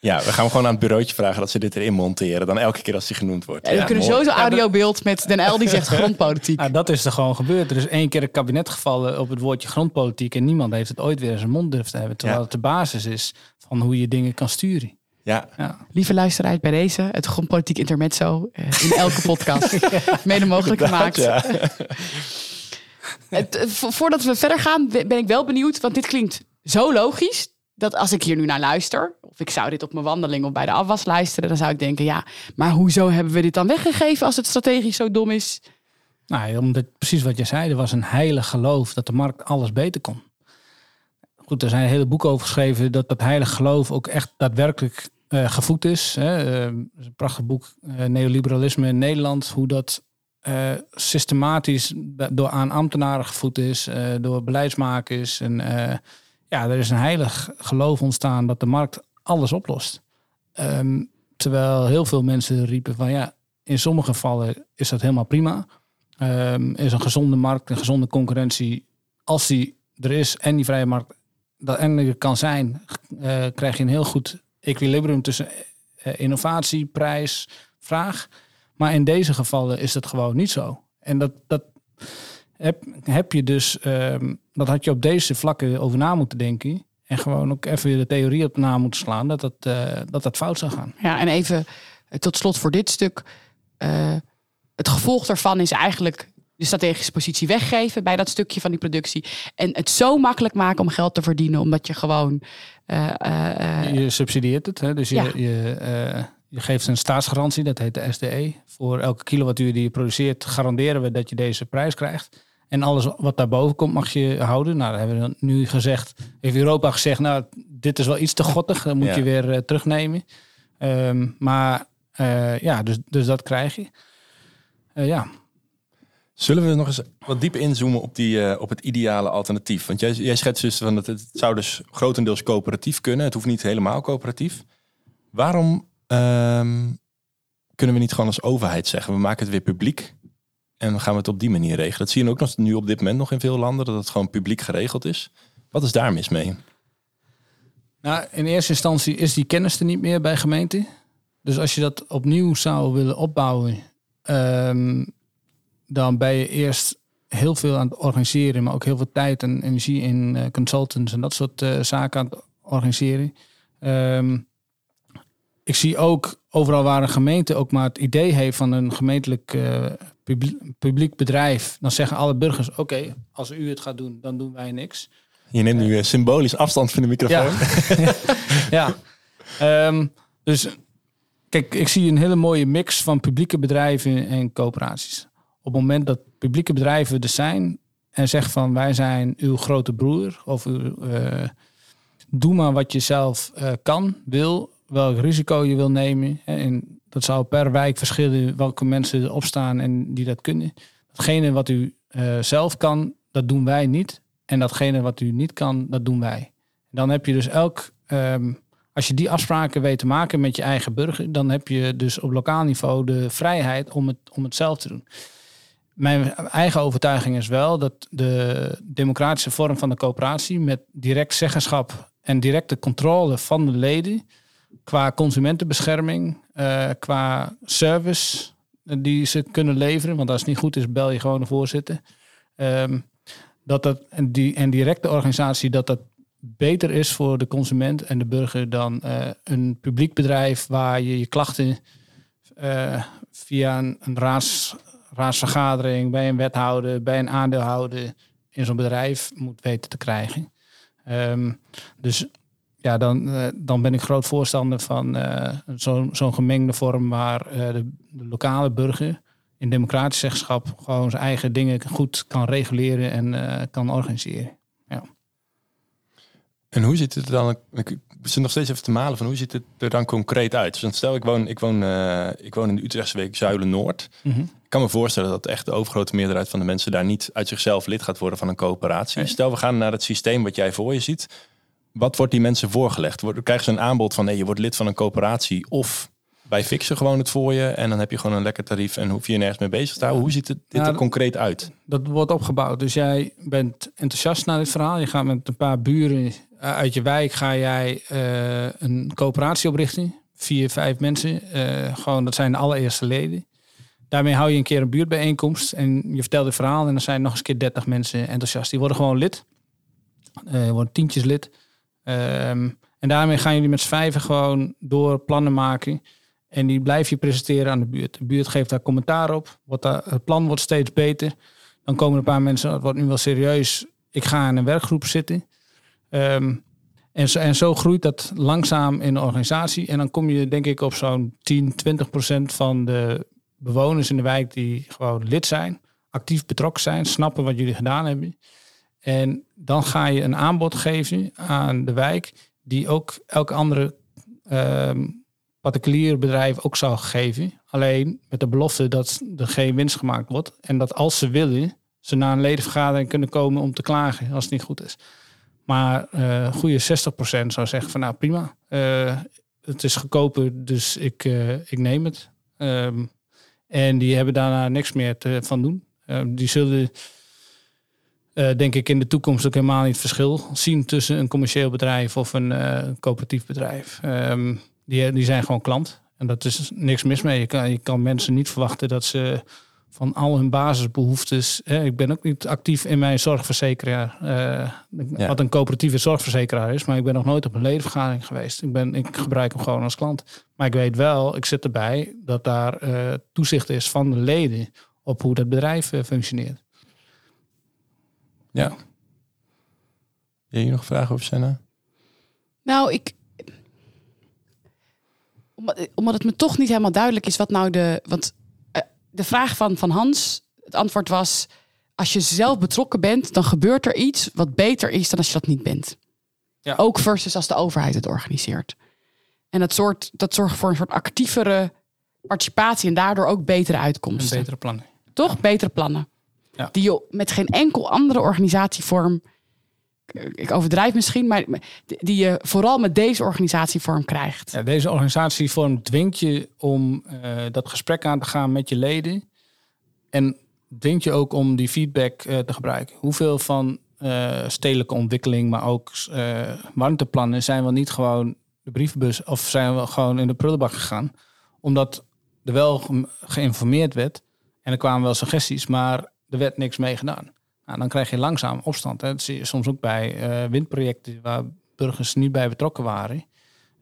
Ja, we gaan hem gewoon aan het bureautje vragen dat ze dit erin monteren. Dan elke keer als hij genoemd wordt. we kunnen sowieso audiobeeld met Den L die zegt grondpolitiek. Nou, dat is er gewoon gebeurd. Er is één keer een kabinet gevallen op het woordje grondpolitiek. En niemand heeft het ooit weer in zijn mond durft te hebben. Terwijl Ja. het de basis is van hoe je dingen kan sturen. Ja, Ja. Lieve luisteraars bij deze, het grondpolitiek intermezzo eh, in elke podcast. Mede mogelijk gemaakt. ja. Het, eh, vo- voordat we verder gaan, ben ik wel benieuwd. Want dit klinkt zo logisch. Dat als ik hier nu naar luister, of ik zou dit op mijn wandeling of bij de afwas luisteren, dan zou ik denken: ja, maar hoezo hebben we dit dan weggegeven als het strategisch zo dom is? Nou, omdat precies wat je zei, er was een heilig geloof dat de markt alles beter kon. Goed, er zijn hele boeken over geschreven dat dat heilig geloof ook echt daadwerkelijk eh, gevoed is. Hè. Eh, een prachtig boek, eh, Neoliberalisme in Nederland, hoe dat systematisch door aan ambtenaren gevoed is, door beleidsmakers. En ja, er is een heilig geloof ontstaan dat de markt alles oplost. Ehm, terwijl heel veel mensen riepen van ja, in sommige gevallen is dat helemaal prima. Ehm, is een gezonde markt, een gezonde concurrentie. Als die er is en die vrije markt dat en kan zijn, eh, krijg je een heel goed equilibrium tussen eh, innovatie, prijs, vraag. Maar in deze gevallen is dat gewoon niet zo. En dat, dat heb, heb je dus, ehm, dat had je op deze vlakken over na moeten denken. En gewoon ook even de theorie op na moeten slaan dat dat, eh, dat, dat fout zou gaan. Ja, en even eh, tot slot voor dit stuk. Eh, het gevolg daarvan is eigenlijk de strategische positie weggeven bij dat stukje van die productie. En het zo makkelijk maken om geld te verdienen, omdat je gewoon. Je subsidieert het, hè? dus je, Ja. je, je geeft een staatsgarantie, dat heet de SDE. Voor elke kilowattuur die je produceert, garanderen we dat je deze prijs krijgt. En alles wat daarboven komt mag je houden. Nou, hebben we dan nu gezegd. Heeft Europa gezegd, nou, dit is wel iets te gottig. Dat moet Ja. je weer eh, terugnemen. Ehm, maar eh, ja, dus, dus dat krijg je. Eh, ja, Zullen we nog eens wat dieper inzoomen op, die, op het ideale alternatief? Want jij, jij schetst dus van dat het zou dus grotendeels coöperatief kunnen. Het hoeft niet helemaal coöperatief. Waarom ehm, kunnen we niet gewoon als overheid zeggen, we maken het weer publiek en gaan we het op die manier regelen? Dat zie je ook nog nu op dit moment nog in veel landen, dat het gewoon publiek geregeld is. Wat is daar mis mee? Nou, in eerste instantie is die kennis er niet meer bij gemeenten. Dus als je dat opnieuw zou willen opbouwen, ehm, dan ben je eerst heel veel aan het organiseren, maar ook heel veel tijd en energie in eh, consultants en dat soort eh, zaken aan het organiseren. Ehm, ik zie ook overal waar een gemeente ook maar het idee heeft van een gemeentelijk eh, publiek, bedrijf, dan zeggen alle burgers: oké, als u het gaat doen, dan doen wij niks. Je neemt nu eh, symbolisch afstand van de microfoon. ja. Ehm, dus kijk, ik zie een hele mooie mix van publieke bedrijven en coöperaties. Op het moment dat publieke bedrijven er zijn en zeggen van wij zijn uw grote broer of uw, eh, doe maar wat je zelf kan, wil, welk risico je wil nemen. En dat zou per wijk verschillen welke mensen erop staan en die dat kunnen. Datgene wat u eh, zelf kan, dat doen wij niet. En datgene wat u niet kan, dat doen wij. Dan heb je dus elk ehm, Als je die afspraken weet te maken met je eigen burger, dan heb je dus op lokaal niveau de vrijheid om het, om het zelf te doen. Mijn eigen overtuiging is wel dat de democratische vorm van de coöperatie met direct zeggenschap en directe controle van de leden, qua consumentenbescherming, uh, qua service die ze kunnen leveren, want als het niet goed is, bel je gewoon de voorzitter. Um, dat dat en die en directe organisatie dat dat beter is voor de consument en de burger dan uh, een publiek bedrijf waar je je klachten via een, een raads, raadsvergadering, bij een wethouder, bij een aandeelhouder in zo'n bedrijf moet weten te krijgen. Um, dus ja, dan, uh, dan ben ik groot voorstander van zo'n zo'n gemengde vorm waar de, de lokale burger in democratisch zeggenschap gewoon zijn eigen dingen goed kan reguleren en kan organiseren. Ja. En hoe ziet het er dan? Ik zit nog steeds even te malen van hoe ziet het er dan concreet uit? Dus stel, ik woon, ik woon, uh, ik woon in de Utrechtse week Zuilen Noord. Mm -hmm. Ik kan me voorstellen dat echt de overgrote meerderheid van de mensen daar niet uit zichzelf lid gaat worden van een coöperatie. Nee. Stel, we gaan naar het systeem wat jij voor je ziet. Wat wordt die mensen voorgelegd? Krijgen ze een aanbod van nee, je wordt lid van een coöperatie of wij fixen gewoon het voor je en dan heb je gewoon een lekker tarief en hoef je je nergens mee bezig te houden. Hoe ziet het, dit ja, er concreet uit? Dat wordt opgebouwd. Dus jij bent enthousiast naar dit verhaal. Je gaat met een paar buren uit je wijk ga jij uh, een coöperatie oprichten. Vier, vijf mensen. Uh, gewoon, dat zijn de allereerste leden. Daarmee hou je een keer een buurtbijeenkomst en je vertelt het verhaal en dan zijn nog eens keer 30 mensen enthousiast. Die worden gewoon lid. Uh, worden tientjes lid. Um, en daarmee gaan jullie met z'n vijven gewoon door plannen maken. En die blijf je presenteren aan de buurt. De buurt geeft daar commentaar op. Wordt daar, het plan wordt steeds beter. Dan komen een paar mensen, het wordt nu wel serieus. Ik ga in een werkgroep zitten. Um, en, zo, en zo groeit dat langzaam in de organisatie. En dan kom je denk ik op zo'n 10, 20 procent van de bewoners in de wijk die gewoon lid zijn. Actief betrokken zijn, snappen wat jullie gedaan hebben. En dan ga je een aanbod geven aan de wijk die ook elke andere um, particulier bedrijf ook zou geven. Alleen met de belofte dat er geen winst gemaakt wordt. En dat als ze willen, ze naar een ledenvergadering kunnen komen om te klagen als het niet goed is. Maar uh, goede 60% zou zeggen van nou prima. Uh, het is goedkoper, dus ik, uh, ik neem het. Um, en die hebben daarna niks meer te, van doen. Um, die zullen denk ik in de toekomst ook helemaal niet het verschil zien tussen een commercieel bedrijf of een coöperatief bedrijf. Um, die, die zijn gewoon klant. En dat is niks mis mee. Je kan, je kan mensen niet verwachten dat ze van al hun basisbehoeftes. Hè, ik ben ook niet actief in mijn zorgverzekeraar. Uh, Wat een coöperatieve zorgverzekeraar is. Maar ik ben nog nooit op een ledenvergadering geweest. Ik, ben, ik gebruik hem gewoon als klant. Maar ik weet wel, ik zit erbij, dat daar toezicht is van de leden op hoe dat bedrijf functioneert. Ja. Heb je nog vragen over, Senna? Nou, ik, omdat het me toch niet helemaal duidelijk is wat nou de. Want uh, de vraag van, van Hans, het antwoord was: als je zelf betrokken bent, dan gebeurt er iets wat beter is dan als je dat niet bent. Ja. Ook versus als de overheid het organiseert. En dat, soort, dat zorgt voor een soort actievere participatie en daardoor ook betere uitkomsten. En betere plannen. Toch? Ja. Betere plannen. Ja. Die je met geen enkel andere organisatievorm ik overdrijf misschien, maar die je vooral met deze organisatievorm krijgt. Ja, deze organisatievorm dwingt je om uh, dat gesprek aan te gaan met je leden. En dwingt je ook om die feedback uh, te gebruiken. Hoeveel van uh, stedelijke ontwikkeling, maar ook warmteplannen zijn we niet gewoon de brievenbus of zijn we gewoon in de prullenbak gegaan. Omdat er wel geïnformeerd werd en er kwamen wel suggesties, maar er werd niks mee gedaan. Nou, dan krijg je langzaam opstand. Hè. Dat zie je soms ook bij uh, windprojecten waar burgers niet bij betrokken waren.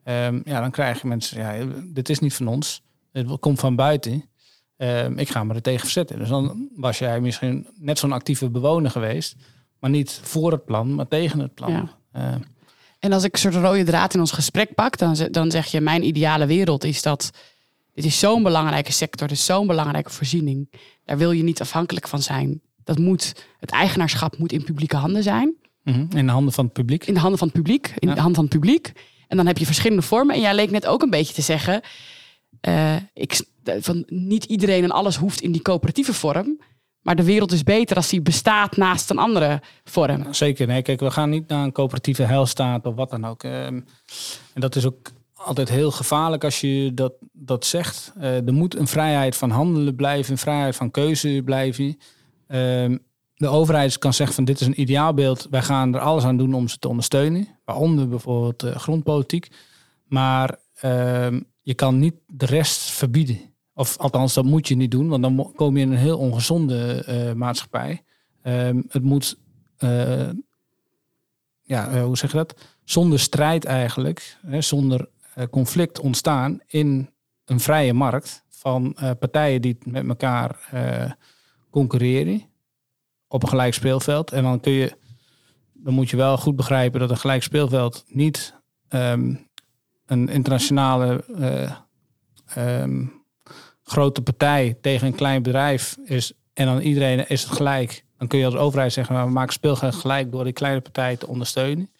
Um, ja, dan krijg je mensen, ja, dit is niet van ons. Het komt van buiten. Um, ik ga me er tegen verzetten. Dus dan was jij misschien net zo'n actieve bewoner geweest. Maar niet voor het plan, maar tegen het plan. Ja. Uh, en als ik een soort rode draad in ons gesprek pak, dan, dan zeg je: Mijn ideale wereld is dat. Dit is zo'n belangrijke sector, dit is zo'n belangrijke voorziening. Daar wil je niet afhankelijk van zijn dat moet, het eigenaarschap moet in publieke handen zijn. Mm -hmm. In de handen van het publiek. In de handen van het publiek. In ja. de handen van het publiek. En dan heb je verschillende vormen. En jij leek net ook een beetje te zeggen. Uh, ik, van niet iedereen en alles hoeft in die coöperatieve vorm. Maar de wereld is beter als die bestaat naast een andere vorm. Zeker. Nee, kijk, we gaan niet naar een coöperatieve heilstaat of wat dan ook. Ehm, en dat is ook altijd heel gevaarlijk als je dat, dat zegt. Eh, er moet een vrijheid van handelen blijven, een vrijheid van keuze blijven. Ehm, de overheid kan zeggen van dit is een ideaalbeeld. Wij gaan er alles aan doen om ze te ondersteunen. Waaronder bijvoorbeeld uh, grondpolitiek. Maar ehm, je kan niet de rest verbieden. Of althans, dat moet je niet doen, want dan kom je in een heel ongezonde uh, maatschappij. Um, het moet, ja, hoe zeg je dat? Zonder strijd eigenlijk, hè, zonder conflict ontstaan in een vrije markt van partijen die met elkaar concurreren op een gelijk speelveld. En dan kun je, dan moet je wel goed begrijpen dat een gelijk speelveld niet um, een internationale um, grote partij tegen een klein bedrijf is. En dan iedereen is het gelijk. Dan kun je als overheid zeggen, maar we maken speelgeld gelijk door die kleine partij te ondersteunen.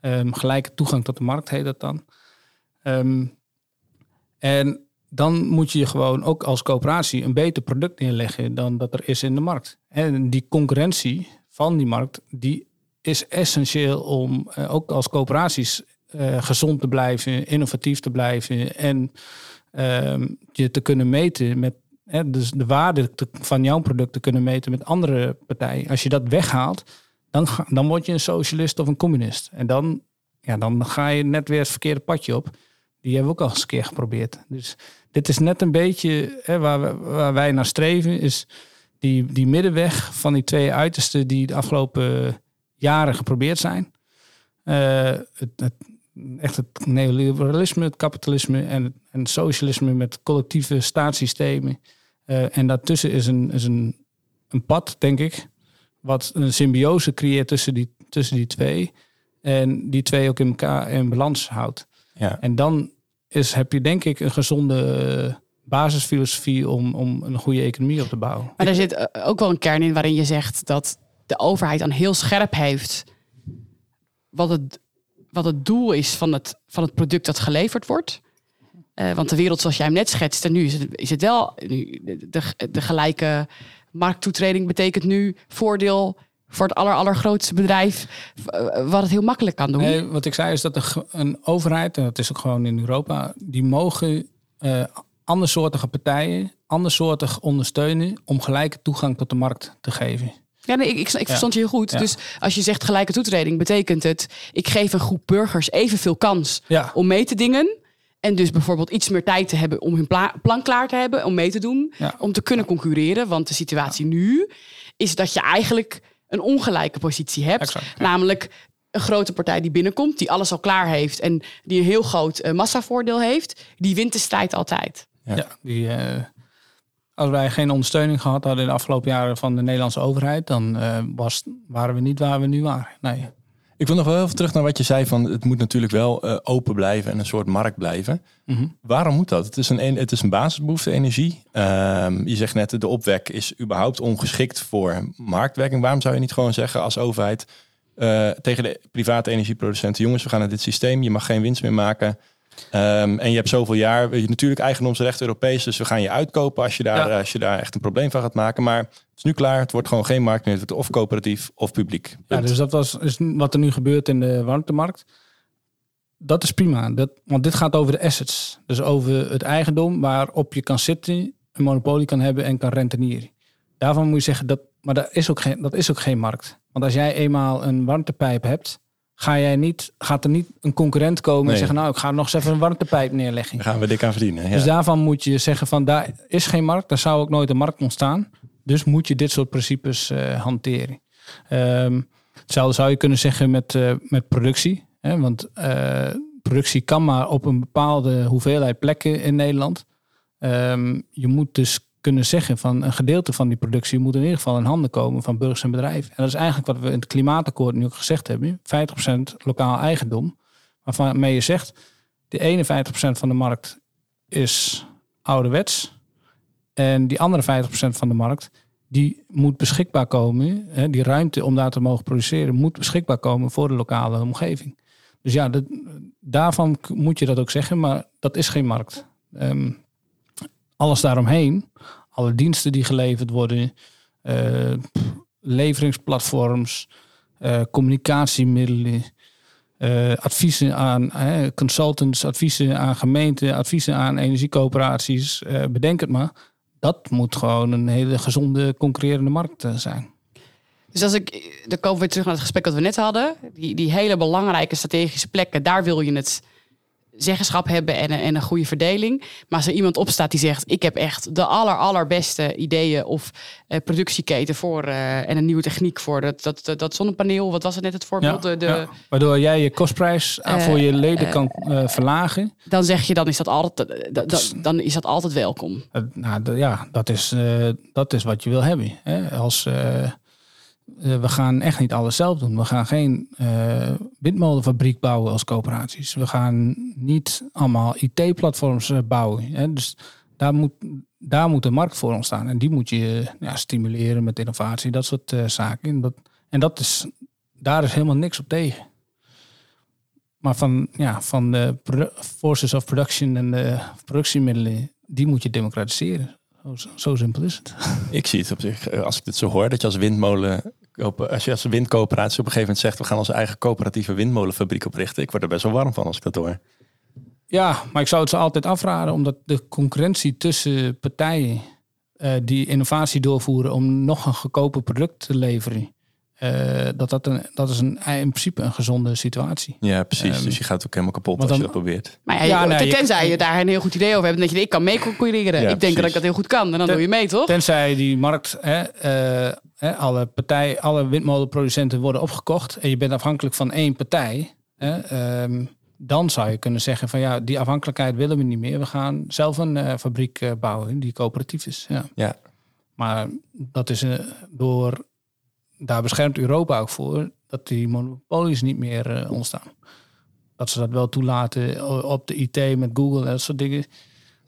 Um, gelijke toegang tot de markt heet dat dan. En dan moet je gewoon ook als coöperatie een beter product neerleggen dan dat er is in de markt. En die concurrentie van die markt, die is essentieel om uh, ook als coöperaties uh, gezond te blijven, innovatief te blijven en uh, je te kunnen meten met dus de waarde van jouw product te kunnen meten met andere partijen. Als je dat weghaalt, dan, dan word je een socialist of een communist. En dan, ja, dan ga je net weer het verkeerde padje op. Die hebben we ook al eens een keer geprobeerd. Dus dit is net een beetje hè, waar, we, waar wij naar streven, is die, die middenweg van die twee uitersten die de afgelopen jaren geprobeerd zijn. Uh, het, het, echt het neoliberalisme, het kapitalisme en, en het socialisme met collectieve staatssystemen. Uh, en daartussen is, een, is een, een pad, denk ik, wat een symbiose creëert tussen die, tussen die twee. En die twee ook in elkaar in balans houdt. Ja. En dan is, heb je denk ik een gezonde basisfilosofie om, om een goede economie op te bouwen. Maar er zit eh, ook wel een kern in waarin je zegt dat de overheid dan heel scherp heeft wat het, wat het doel is van het, van het product dat geleverd wordt. Uh, want de wereld zoals jij hem net schetste, nu is het, wel nu, de, de gelijke markttoetreding betekent nu voordeel voor het aller, allergrootste bedrijf, eh, wat het heel makkelijk kan doen. Nee, wat ik zei is dat een, een overheid, en dat is ook gewoon in Europa, die mogen uh, andersoortige partijen andersoortig ondersteunen om gelijke toegang tot de markt te geven. Ja, nee, ik, ik, ik verstond je heel goed. Dus als je zegt gelijke toetreding, betekent het... ik geef een groep burgers evenveel kans ja. om mee te dingen... En dus bijvoorbeeld iets meer tijd te hebben om hun plan klaar te hebben, om mee te doen, om te kunnen concurreren. Want de situatie nu is dat je eigenlijk een ongelijke positie hebt. Namelijk een grote partij die binnenkomt, die alles al klaar heeft en die een heel groot uh, massavoordeel heeft, die wint de strijd altijd. Ja, die, uh, als wij geen ondersteuning gehad hadden in de afgelopen jaren van de Nederlandse overheid, dan uh, was, waren we niet waar we nu waren. Nee. Ik wil nog wel even terug naar wat je zei van het moet natuurlijk wel open blijven en een soort markt blijven. Mm -hmm. Waarom moet dat? Het is een, het is een basisbehoefte energie. Um, je zegt net de opwek is überhaupt ongeschikt voor marktwerking. Waarom zou je niet gewoon zeggen als overheid uh, tegen de private energieproducenten: jongens, we gaan naar dit systeem. Je mag geen winst meer maken. Um, en je hebt zoveel jaar, je, natuurlijk eigendomsrecht Europees, dus we gaan je uitkopen als je, daar, ja. als je daar echt een probleem van gaat maken. Maar het is nu klaar, het wordt gewoon geen markt meer. Het wordt of coöperatief of publiek. Ja, dus dat was is wat er nu gebeurt in de warmtemarkt. Dat is prima, dat, want dit gaat over de assets. Dus over het eigendom waarop je kan zitten, een monopolie kan hebben en kan rentenieren. Daarvan moet je zeggen, dat, maar dat is ook geen, dat is ook geen markt. Want als jij eenmaal een warmtepijp hebt, ga jij niet, gaat er niet een concurrent komen nee. en zeggen, nou, ik ga nog eens even een warmtepijp neerleggen. Daar gaan we dik aan verdienen. Ja. Dus daarvan moet je zeggen van, daar is geen markt, daar zou ook nooit een markt ontstaan. Dus moet je dit soort principes uh, hanteren. Um, hetzelfde zou je kunnen zeggen met, uh, met productie. Hè? Want uh, productie kan maar op een bepaalde hoeveelheid plekken in Nederland. Um, je moet dus kunnen zeggen van een gedeelte van die productie moet in ieder geval in handen komen van burgers en bedrijven. En dat is eigenlijk wat we in het klimaatakkoord nu ook gezegd hebben. 50% lokaal eigendom. Waarvan je zegt, de 51% van de markt is ouderwets. En die andere 50% van de markt, die moet beschikbaar komen. Hè, die ruimte om daar te mogen produceren, moet beschikbaar komen voor de lokale omgeving. Dus ja, dat, daarvan moet je dat ook zeggen, maar dat is geen markt. Um, alles daaromheen, alle diensten die geleverd worden, eh, leveringsplatforms, eh, communicatiemiddelen, eh, adviezen aan consultants, adviezen aan gemeenten, adviezen aan energiecoöperaties. bedenk het maar. Dat moet gewoon een hele gezonde concurrerende markt zijn. Dus als ik, dan komen we terug naar het gesprek dat we net hadden. Die, die hele belangrijke strategische plekken, daar wil je het zeggenschap hebben en, een- en een goede verdeling. Maar als er iemand opstaat die zegt, ik heb echt de aller, allerbeste ideeën of eh, productieketen voor eh, en een nieuwe techniek voor dat, dat, dat, dat zonnepaneel. Wat was het net het voorbeeld? de, de, ja. Waardoor jij je kostprijs aan Eh, voor je leden kan verlagen. Dan zeg je, dan is dat altijd, da- da- dan is dat altijd welkom. Nou, ja, dat is, dat is wat je wil hebben. Hè? Als, eh, we gaan echt niet alles zelf doen. We gaan geen eh, windmolenfabriek bouwen als coöperaties. We gaan niet allemaal IT-platforms eh, bouwen. Hè? Dus daar moet, daar moet de markt voor ontstaan. En die moet je ja, stimuleren met innovatie, dat soort zaken. En, dat, en dat is, daar is helemaal niks op tegen. Maar van, ja, van de forces of production en de productiemiddelen, die moet je democratiseren. Zo, zo simpel is het. Ik zie het op zich, eh, als ik dit zo hoor, dat je als windmolen, als je als windcoöperatie op een gegeven moment zegt, we gaan onze eigen coöperatieve windmolenfabriek oprichten. Ik word er best wel warm van als ik dat hoor. Ja, maar ik zou het ze altijd afraden, omdat de concurrentie tussen partijen eh, die innovatie doorvoeren om nog een goedkoper product te leveren, eh, dat, dat, een, dat is een, in principe een gezonde situatie. Ja, precies. Ehm, dus je gaat ook helemaal kapot als je dat probeert. Maar ja, Ja, je- nee, je- tenzij je daar een heel goed idee over hebt. En dat je, ik kan mee concurreren. Ja, ik denk dat ik dat heel goed kan. En dan Ten- doe je mee, toch? Tenzij die markt, hè, eh, hè, alle, partij, alle windmolenproducenten worden opgekocht en je bent afhankelijk van één partij, hè, ehm, dan zou je kunnen zeggen van ja, die afhankelijkheid willen we niet meer. We gaan zelf een eh, fabriek eh, bouwen die coöperatief is. Ja. Ja. Maar dat is eh, door, daar beschermt Europa ook voor, dat die monopolies niet meer eh, ontstaan. Dat ze dat wel toelaten o- op de IT met Google en dat soort dingen.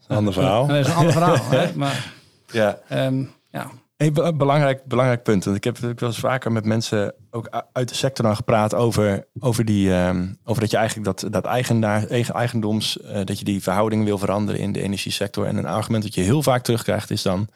Een ander verhaal. Dat is een ander verhaal. hè? Maar Ja. ehm, ja, Hey, be- belangrijk, belangrijk punt. Want ik heb ik wel eens vaker met mensen ook uit de sector dan gepraat over, over, die, ehm, over dat je eigenlijk dat, dat eigenaar, eigen, eigendoms, eh, dat je die verhouding wil veranderen in de energiesector. En een argument dat je heel vaak terugkrijgt is dan,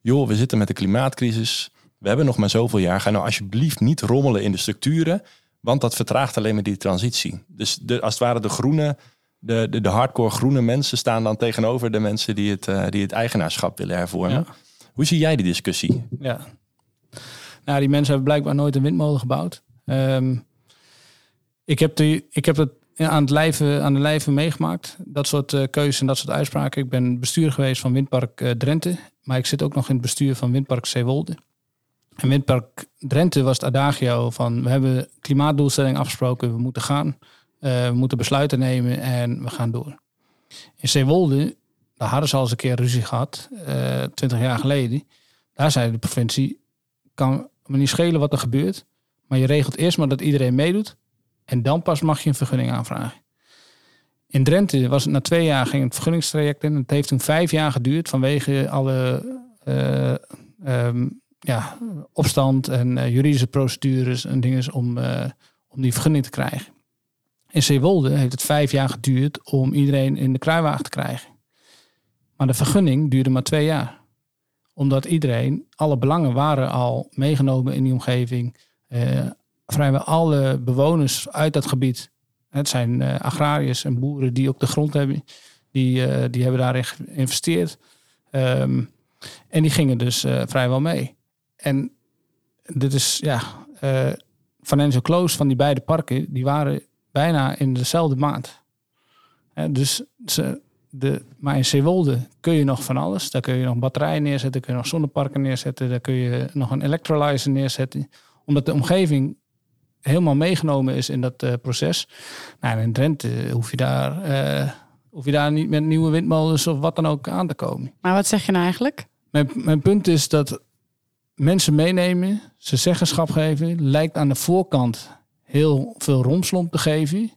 joh, we zitten met de klimaatcrisis. We hebben nog maar zoveel jaar. Ga nou alsjeblieft niet rommelen in de structuren, want dat vertraagt alleen maar die transitie. Dus de, als het ware de groene, de, de, de hardcore groene mensen staan dan tegenover de mensen die het, eh, die het eigenaarschap willen hervormen. Ja. Hoe zie jij die discussie? Ja. Nou, die mensen hebben blijkbaar nooit een windmolen gebouwd. Ehm, ik, heb die, ik heb het aan, het lijve, aan de lijve meegemaakt. Dat soort eh, keuzes en dat soort uitspraken. Ik ben bestuur geweest van Windpark eh, Drenthe. Maar ik zit ook nog in het bestuur van Windpark Zeewolde. En Windpark Drenthe was het adagio van... we hebben klimaatdoelstelling afgesproken, we moeten gaan. Eh, we moeten besluiten nemen en we gaan door. In Zeewolde, daar hadden ze al eens een keer ruzie gehad. eh, twintig jaar geleden. Daar zei de provincie, kan me niet schelen wat er gebeurt. Maar je regelt eerst maar dat iedereen meedoet. En dan pas mag je een vergunning aanvragen. In Drenthe was het na twee jaar ging het vergunningstraject in. Het heeft toen vijf jaar geduurd vanwege alle eh, ehm, ja, opstand en eh, juridische procedures en dingen om, eh, om die vergunning te krijgen. In Zeewolde heeft het vijf jaar geduurd om iedereen in de kruiwagen te krijgen. Maar de vergunning duurde maar twee jaar omdat iedereen, alle belangen waren al meegenomen in die omgeving. Eh, vrijwel alle bewoners uit dat gebied, het zijn agrariërs en boeren die ook de grond hebben, die, die hebben daarin geïnvesteerd. Ehm, en die gingen dus vrijwel mee. En dit is, ja, eh, Financial Close van die beide parken, die waren bijna in dezelfde maand. Dus ze, de, maar in Zeewolde kun je nog van alles. Daar kun je nog batterijen neerzetten, kun je nog zonneparken neerzetten, daar kun je nog een electrolyzer neerzetten. Omdat de omgeving helemaal meegenomen is in dat eh, proces. Nou, in Drenthe hoef je, daar, eh, hoef je daar niet met nieuwe windmolens of wat dan ook aan te komen. Maar wat zeg je nou eigenlijk? Mijn, mijn punt is dat mensen meenemen, ze zeggenschap geven, lijkt aan de voorkant heel veel romslomp te geven,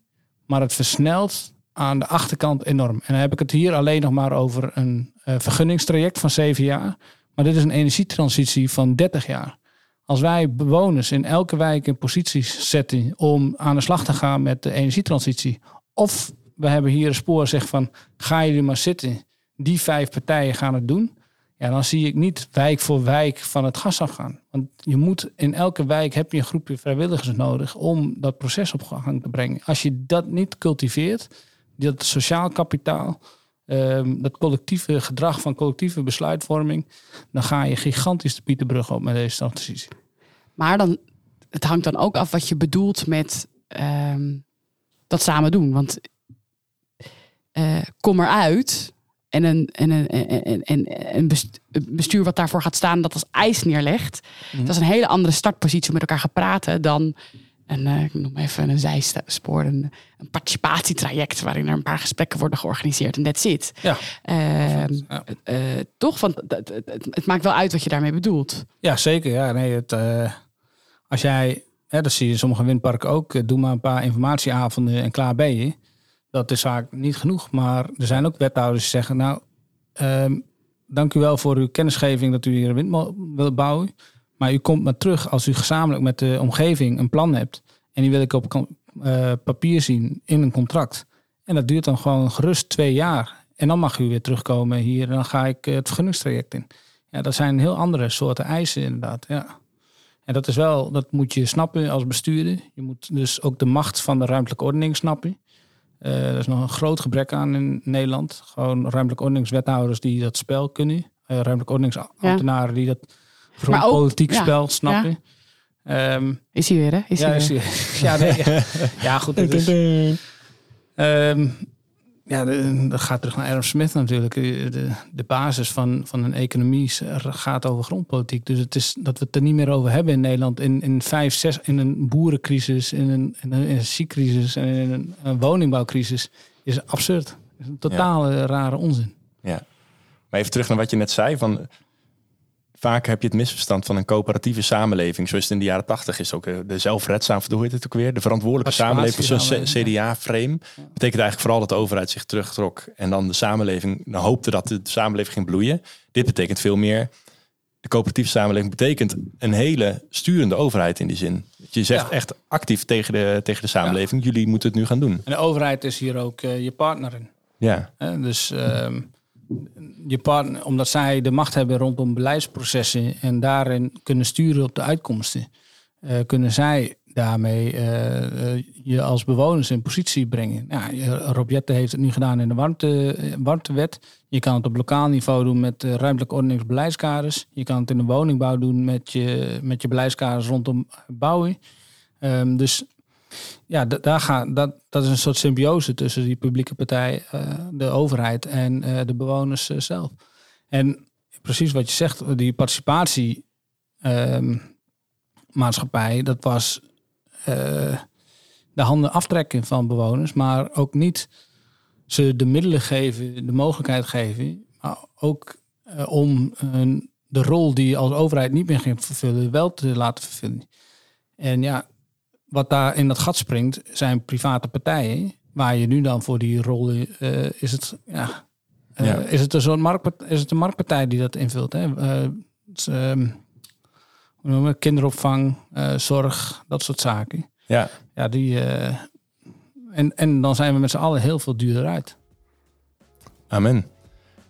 maar het versnelt aan de achterkant enorm. En dan heb ik het hier alleen nog maar over een eh, vergunningstraject van zeven jaar, maar dit is een energietransitie van 30 jaar. Als wij bewoners in elke wijk in posities zetten om aan de slag te gaan met de energietransitie, of we hebben hier een spoor zeg van ga jullie maar zitten, die vijf partijen gaan het doen, Ja, dan zie ik niet wijk voor wijk van het gas afgaan. Want je moet in elke wijk heb je een groepje vrijwilligers nodig om dat proces op gang te brengen. Als je dat niet cultiveert, dat sociaal kapitaal, ehm, dat collectieve gedrag van collectieve besluitvorming, dan ga je gigantisch de Pieterbrug op met deze transitie. Maar dan, het hangt dan ook af wat je bedoelt met ehm, dat samen doen. Want eh, kom eruit en een, en, een, en, en, een bestuur wat daarvoor gaat staan, dat als eis neerlegt. Dat is een hele andere startpositie om met elkaar gaan praten dan een, uh, ik noem even een zijspoor, een, een participatietraject waarin er een paar gesprekken worden georganiseerd en that's it. Ja. Uh, ja. Uh, toch? Want het, het, het, maakt wel uit wat je daarmee bedoelt. Ja, zeker. Ja, nee, het, als jij, hè, dat zie je in sommige windparken ook, doe maar een paar informatieavonden en klaar ben je. Dat is vaak niet genoeg. Maar er zijn ook wethouders die zeggen, nou, um, dank u wel voor uw kennisgeving dat u hier een windmolen wil bouwen. Maar u komt maar terug als u gezamenlijk met de omgeving een plan hebt. En die wil ik op uh, papier zien in een contract. En dat duurt dan gewoon gerust twee jaar. En dan mag u weer terugkomen hier en dan ga ik het vergunningstraject in. Ja, dat zijn heel andere soorten eisen inderdaad. Ja. En dat is wel, dat moet je snappen als bestuurder. Je moet dus ook de macht van de ruimtelijke ordening snappen. Uh, er is nog een groot gebrek aan in Nederland. Gewoon ruimtelijke ordeningswethouders die dat spel kunnen. Uh, ruimtelijke ordeningsambtenaren die dat voor politiek spel snappen. Ja. Um, is hij weer, hè? Is ja, hij weer. Is hij, ja, nee, ja, ja, goed. Um, ja, dat gaat terug naar Adam Smith natuurlijk. De, de basis van, van een economie gaat over grondpolitiek. Dus het is dat we het er niet meer over hebben in Nederland. In, in vijf, zes, in een boerencrisis, in een, in een energiecrisis en in een, een woningbouwcrisis is absurd. is een totale rare onzin. Ja. Maar even terug naar wat je net zei. Van, vaak heb je het misverstand van een coöperatieve samenleving. Zoals het in de jaren tachtig is ook eh, de zelfredzaam, hoe heet het ook weer? De verantwoordelijke samenleving, zo'n CDA-frame. Betekent eigenlijk vooral dat de overheid zich terugtrok en dan de samenleving dan hoopte dat de samenleving ging bloeien. Dit betekent veel meer. De coöperatieve samenleving betekent een hele sturende overheid in die zin. Je zegt echt actief tegen de, tegen de samenleving, jullie moeten het nu gaan doen. En de overheid is hier ook uh, je partner in. Ja. Uh, dus... Uh, je partner, omdat zij de macht hebben rondom beleidsprocessen en daarin kunnen sturen op de uitkomsten, uh, kunnen zij daarmee uh, uh, je als bewoners in positie brengen. Nou, Rob Jette heeft het nu gedaan in de warmte, warmtewet. Je kan het op lokaal niveau doen met ruimtelijk ordeningsbeleidskaders. Je kan het in de woningbouw doen met je, met je beleidskaders rondom bouwen. Um, dus ja, daar gaat, dat, dat is een soort symbiose tussen die publieke partij, uh, de overheid en uh, de bewoners uh, zelf. En precies wat je zegt, die participatiemaatschappij, um, dat was de handen aftrekken van bewoners, maar ook niet ze de middelen geven, de mogelijkheid geven, maar ook om de rol die je als overheid niet meer ging vervullen, wel te laten vervullen. En ja, wat daar in dat gat springt, zijn private partijen. Waar je nu dan voor die rol uh, is het. Ja, uh, ja. Is het een soort marktpartij, is het een marktpartij die dat invult? Hè? Uh, dus, um, hoe noemen we, kinderopvang, zorg, dat soort zaken. Ja, ja die. en, en dan zijn we met z'n allen heel veel duurder uit. Amen.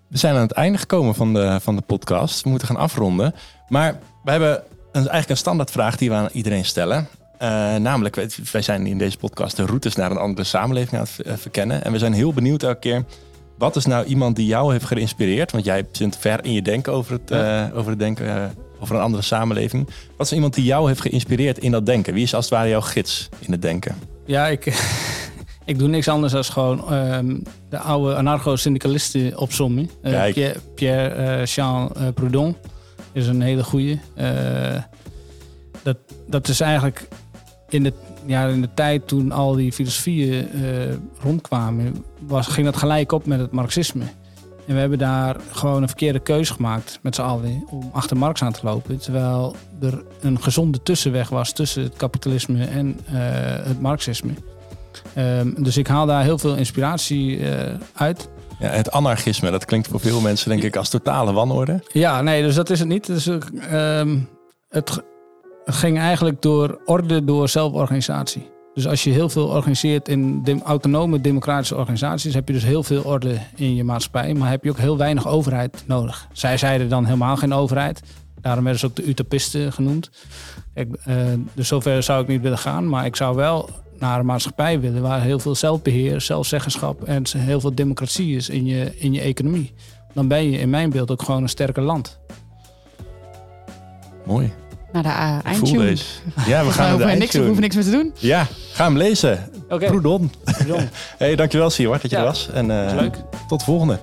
We zijn aan het einde gekomen van de, van de podcast. We moeten gaan afronden. Maar we hebben een, eigenlijk een standaardvraag die we aan iedereen stellen. Uh, namelijk, wij zijn in deze podcast de routes naar een andere samenleving aan het eh, verkennen. En we zijn heel benieuwd elke keer. Wat is nou iemand die jou heeft geïnspireerd? Want jij zit ver in je denken over het, ja. uh, over het denken uh, over een andere samenleving. Wat is iemand die jou heeft geïnspireerd in dat denken? Wie is als het ware jouw gids in het denken? Ja, ik, ik doe niks anders dan gewoon um, de oude anarcho-syndicalisten opzommen. Pierre, Pierre Jean Proudhon is een hele goeie. dat, dat is eigenlijk in de, ja, in de tijd toen al die filosofieën uh, rondkwamen, was, ging dat gelijk op met het marxisme. En we hebben daar gewoon een verkeerde keuze gemaakt met z'n allen om achter Marx aan te lopen. Terwijl er een gezonde tussenweg was tussen het kapitalisme en uh, het marxisme. Um, dus ik haal daar heel veel inspiratie uh, uit. Ja, het anarchisme, dat klinkt voor veel mensen denk ik als totale wanorde. Ja, nee, dus dat is het niet. Dus, um, het, het ging eigenlijk door orde, door zelforganisatie. Dus als je heel veel organiseert in autonome democratische organisaties, heb je dus heel veel orde in je maatschappij, maar heb je ook heel weinig overheid nodig. Zij zeiden dan helemaal geen overheid. Daarom werden ze ook de utopisten genoemd. Kijk, eh, dus zover zou ik niet willen gaan, maar ik zou wel naar een maatschappij willen waar heel veel zelfbeheer, zelfzeggenschap en heel veel democratie is in je, in je economie. Dan ben je in mijn beeld ook gewoon een sterker land. Mooi. Naar de uh, eindtune. deze. Ja, we gaan naar de niks, we hoeven niks meer te doen. Ja, ga hem lezen. Oké, Proedon. John, Hey, dankjewel Siewart dat je Ja, er was. En eh, leuk. tot de volgende.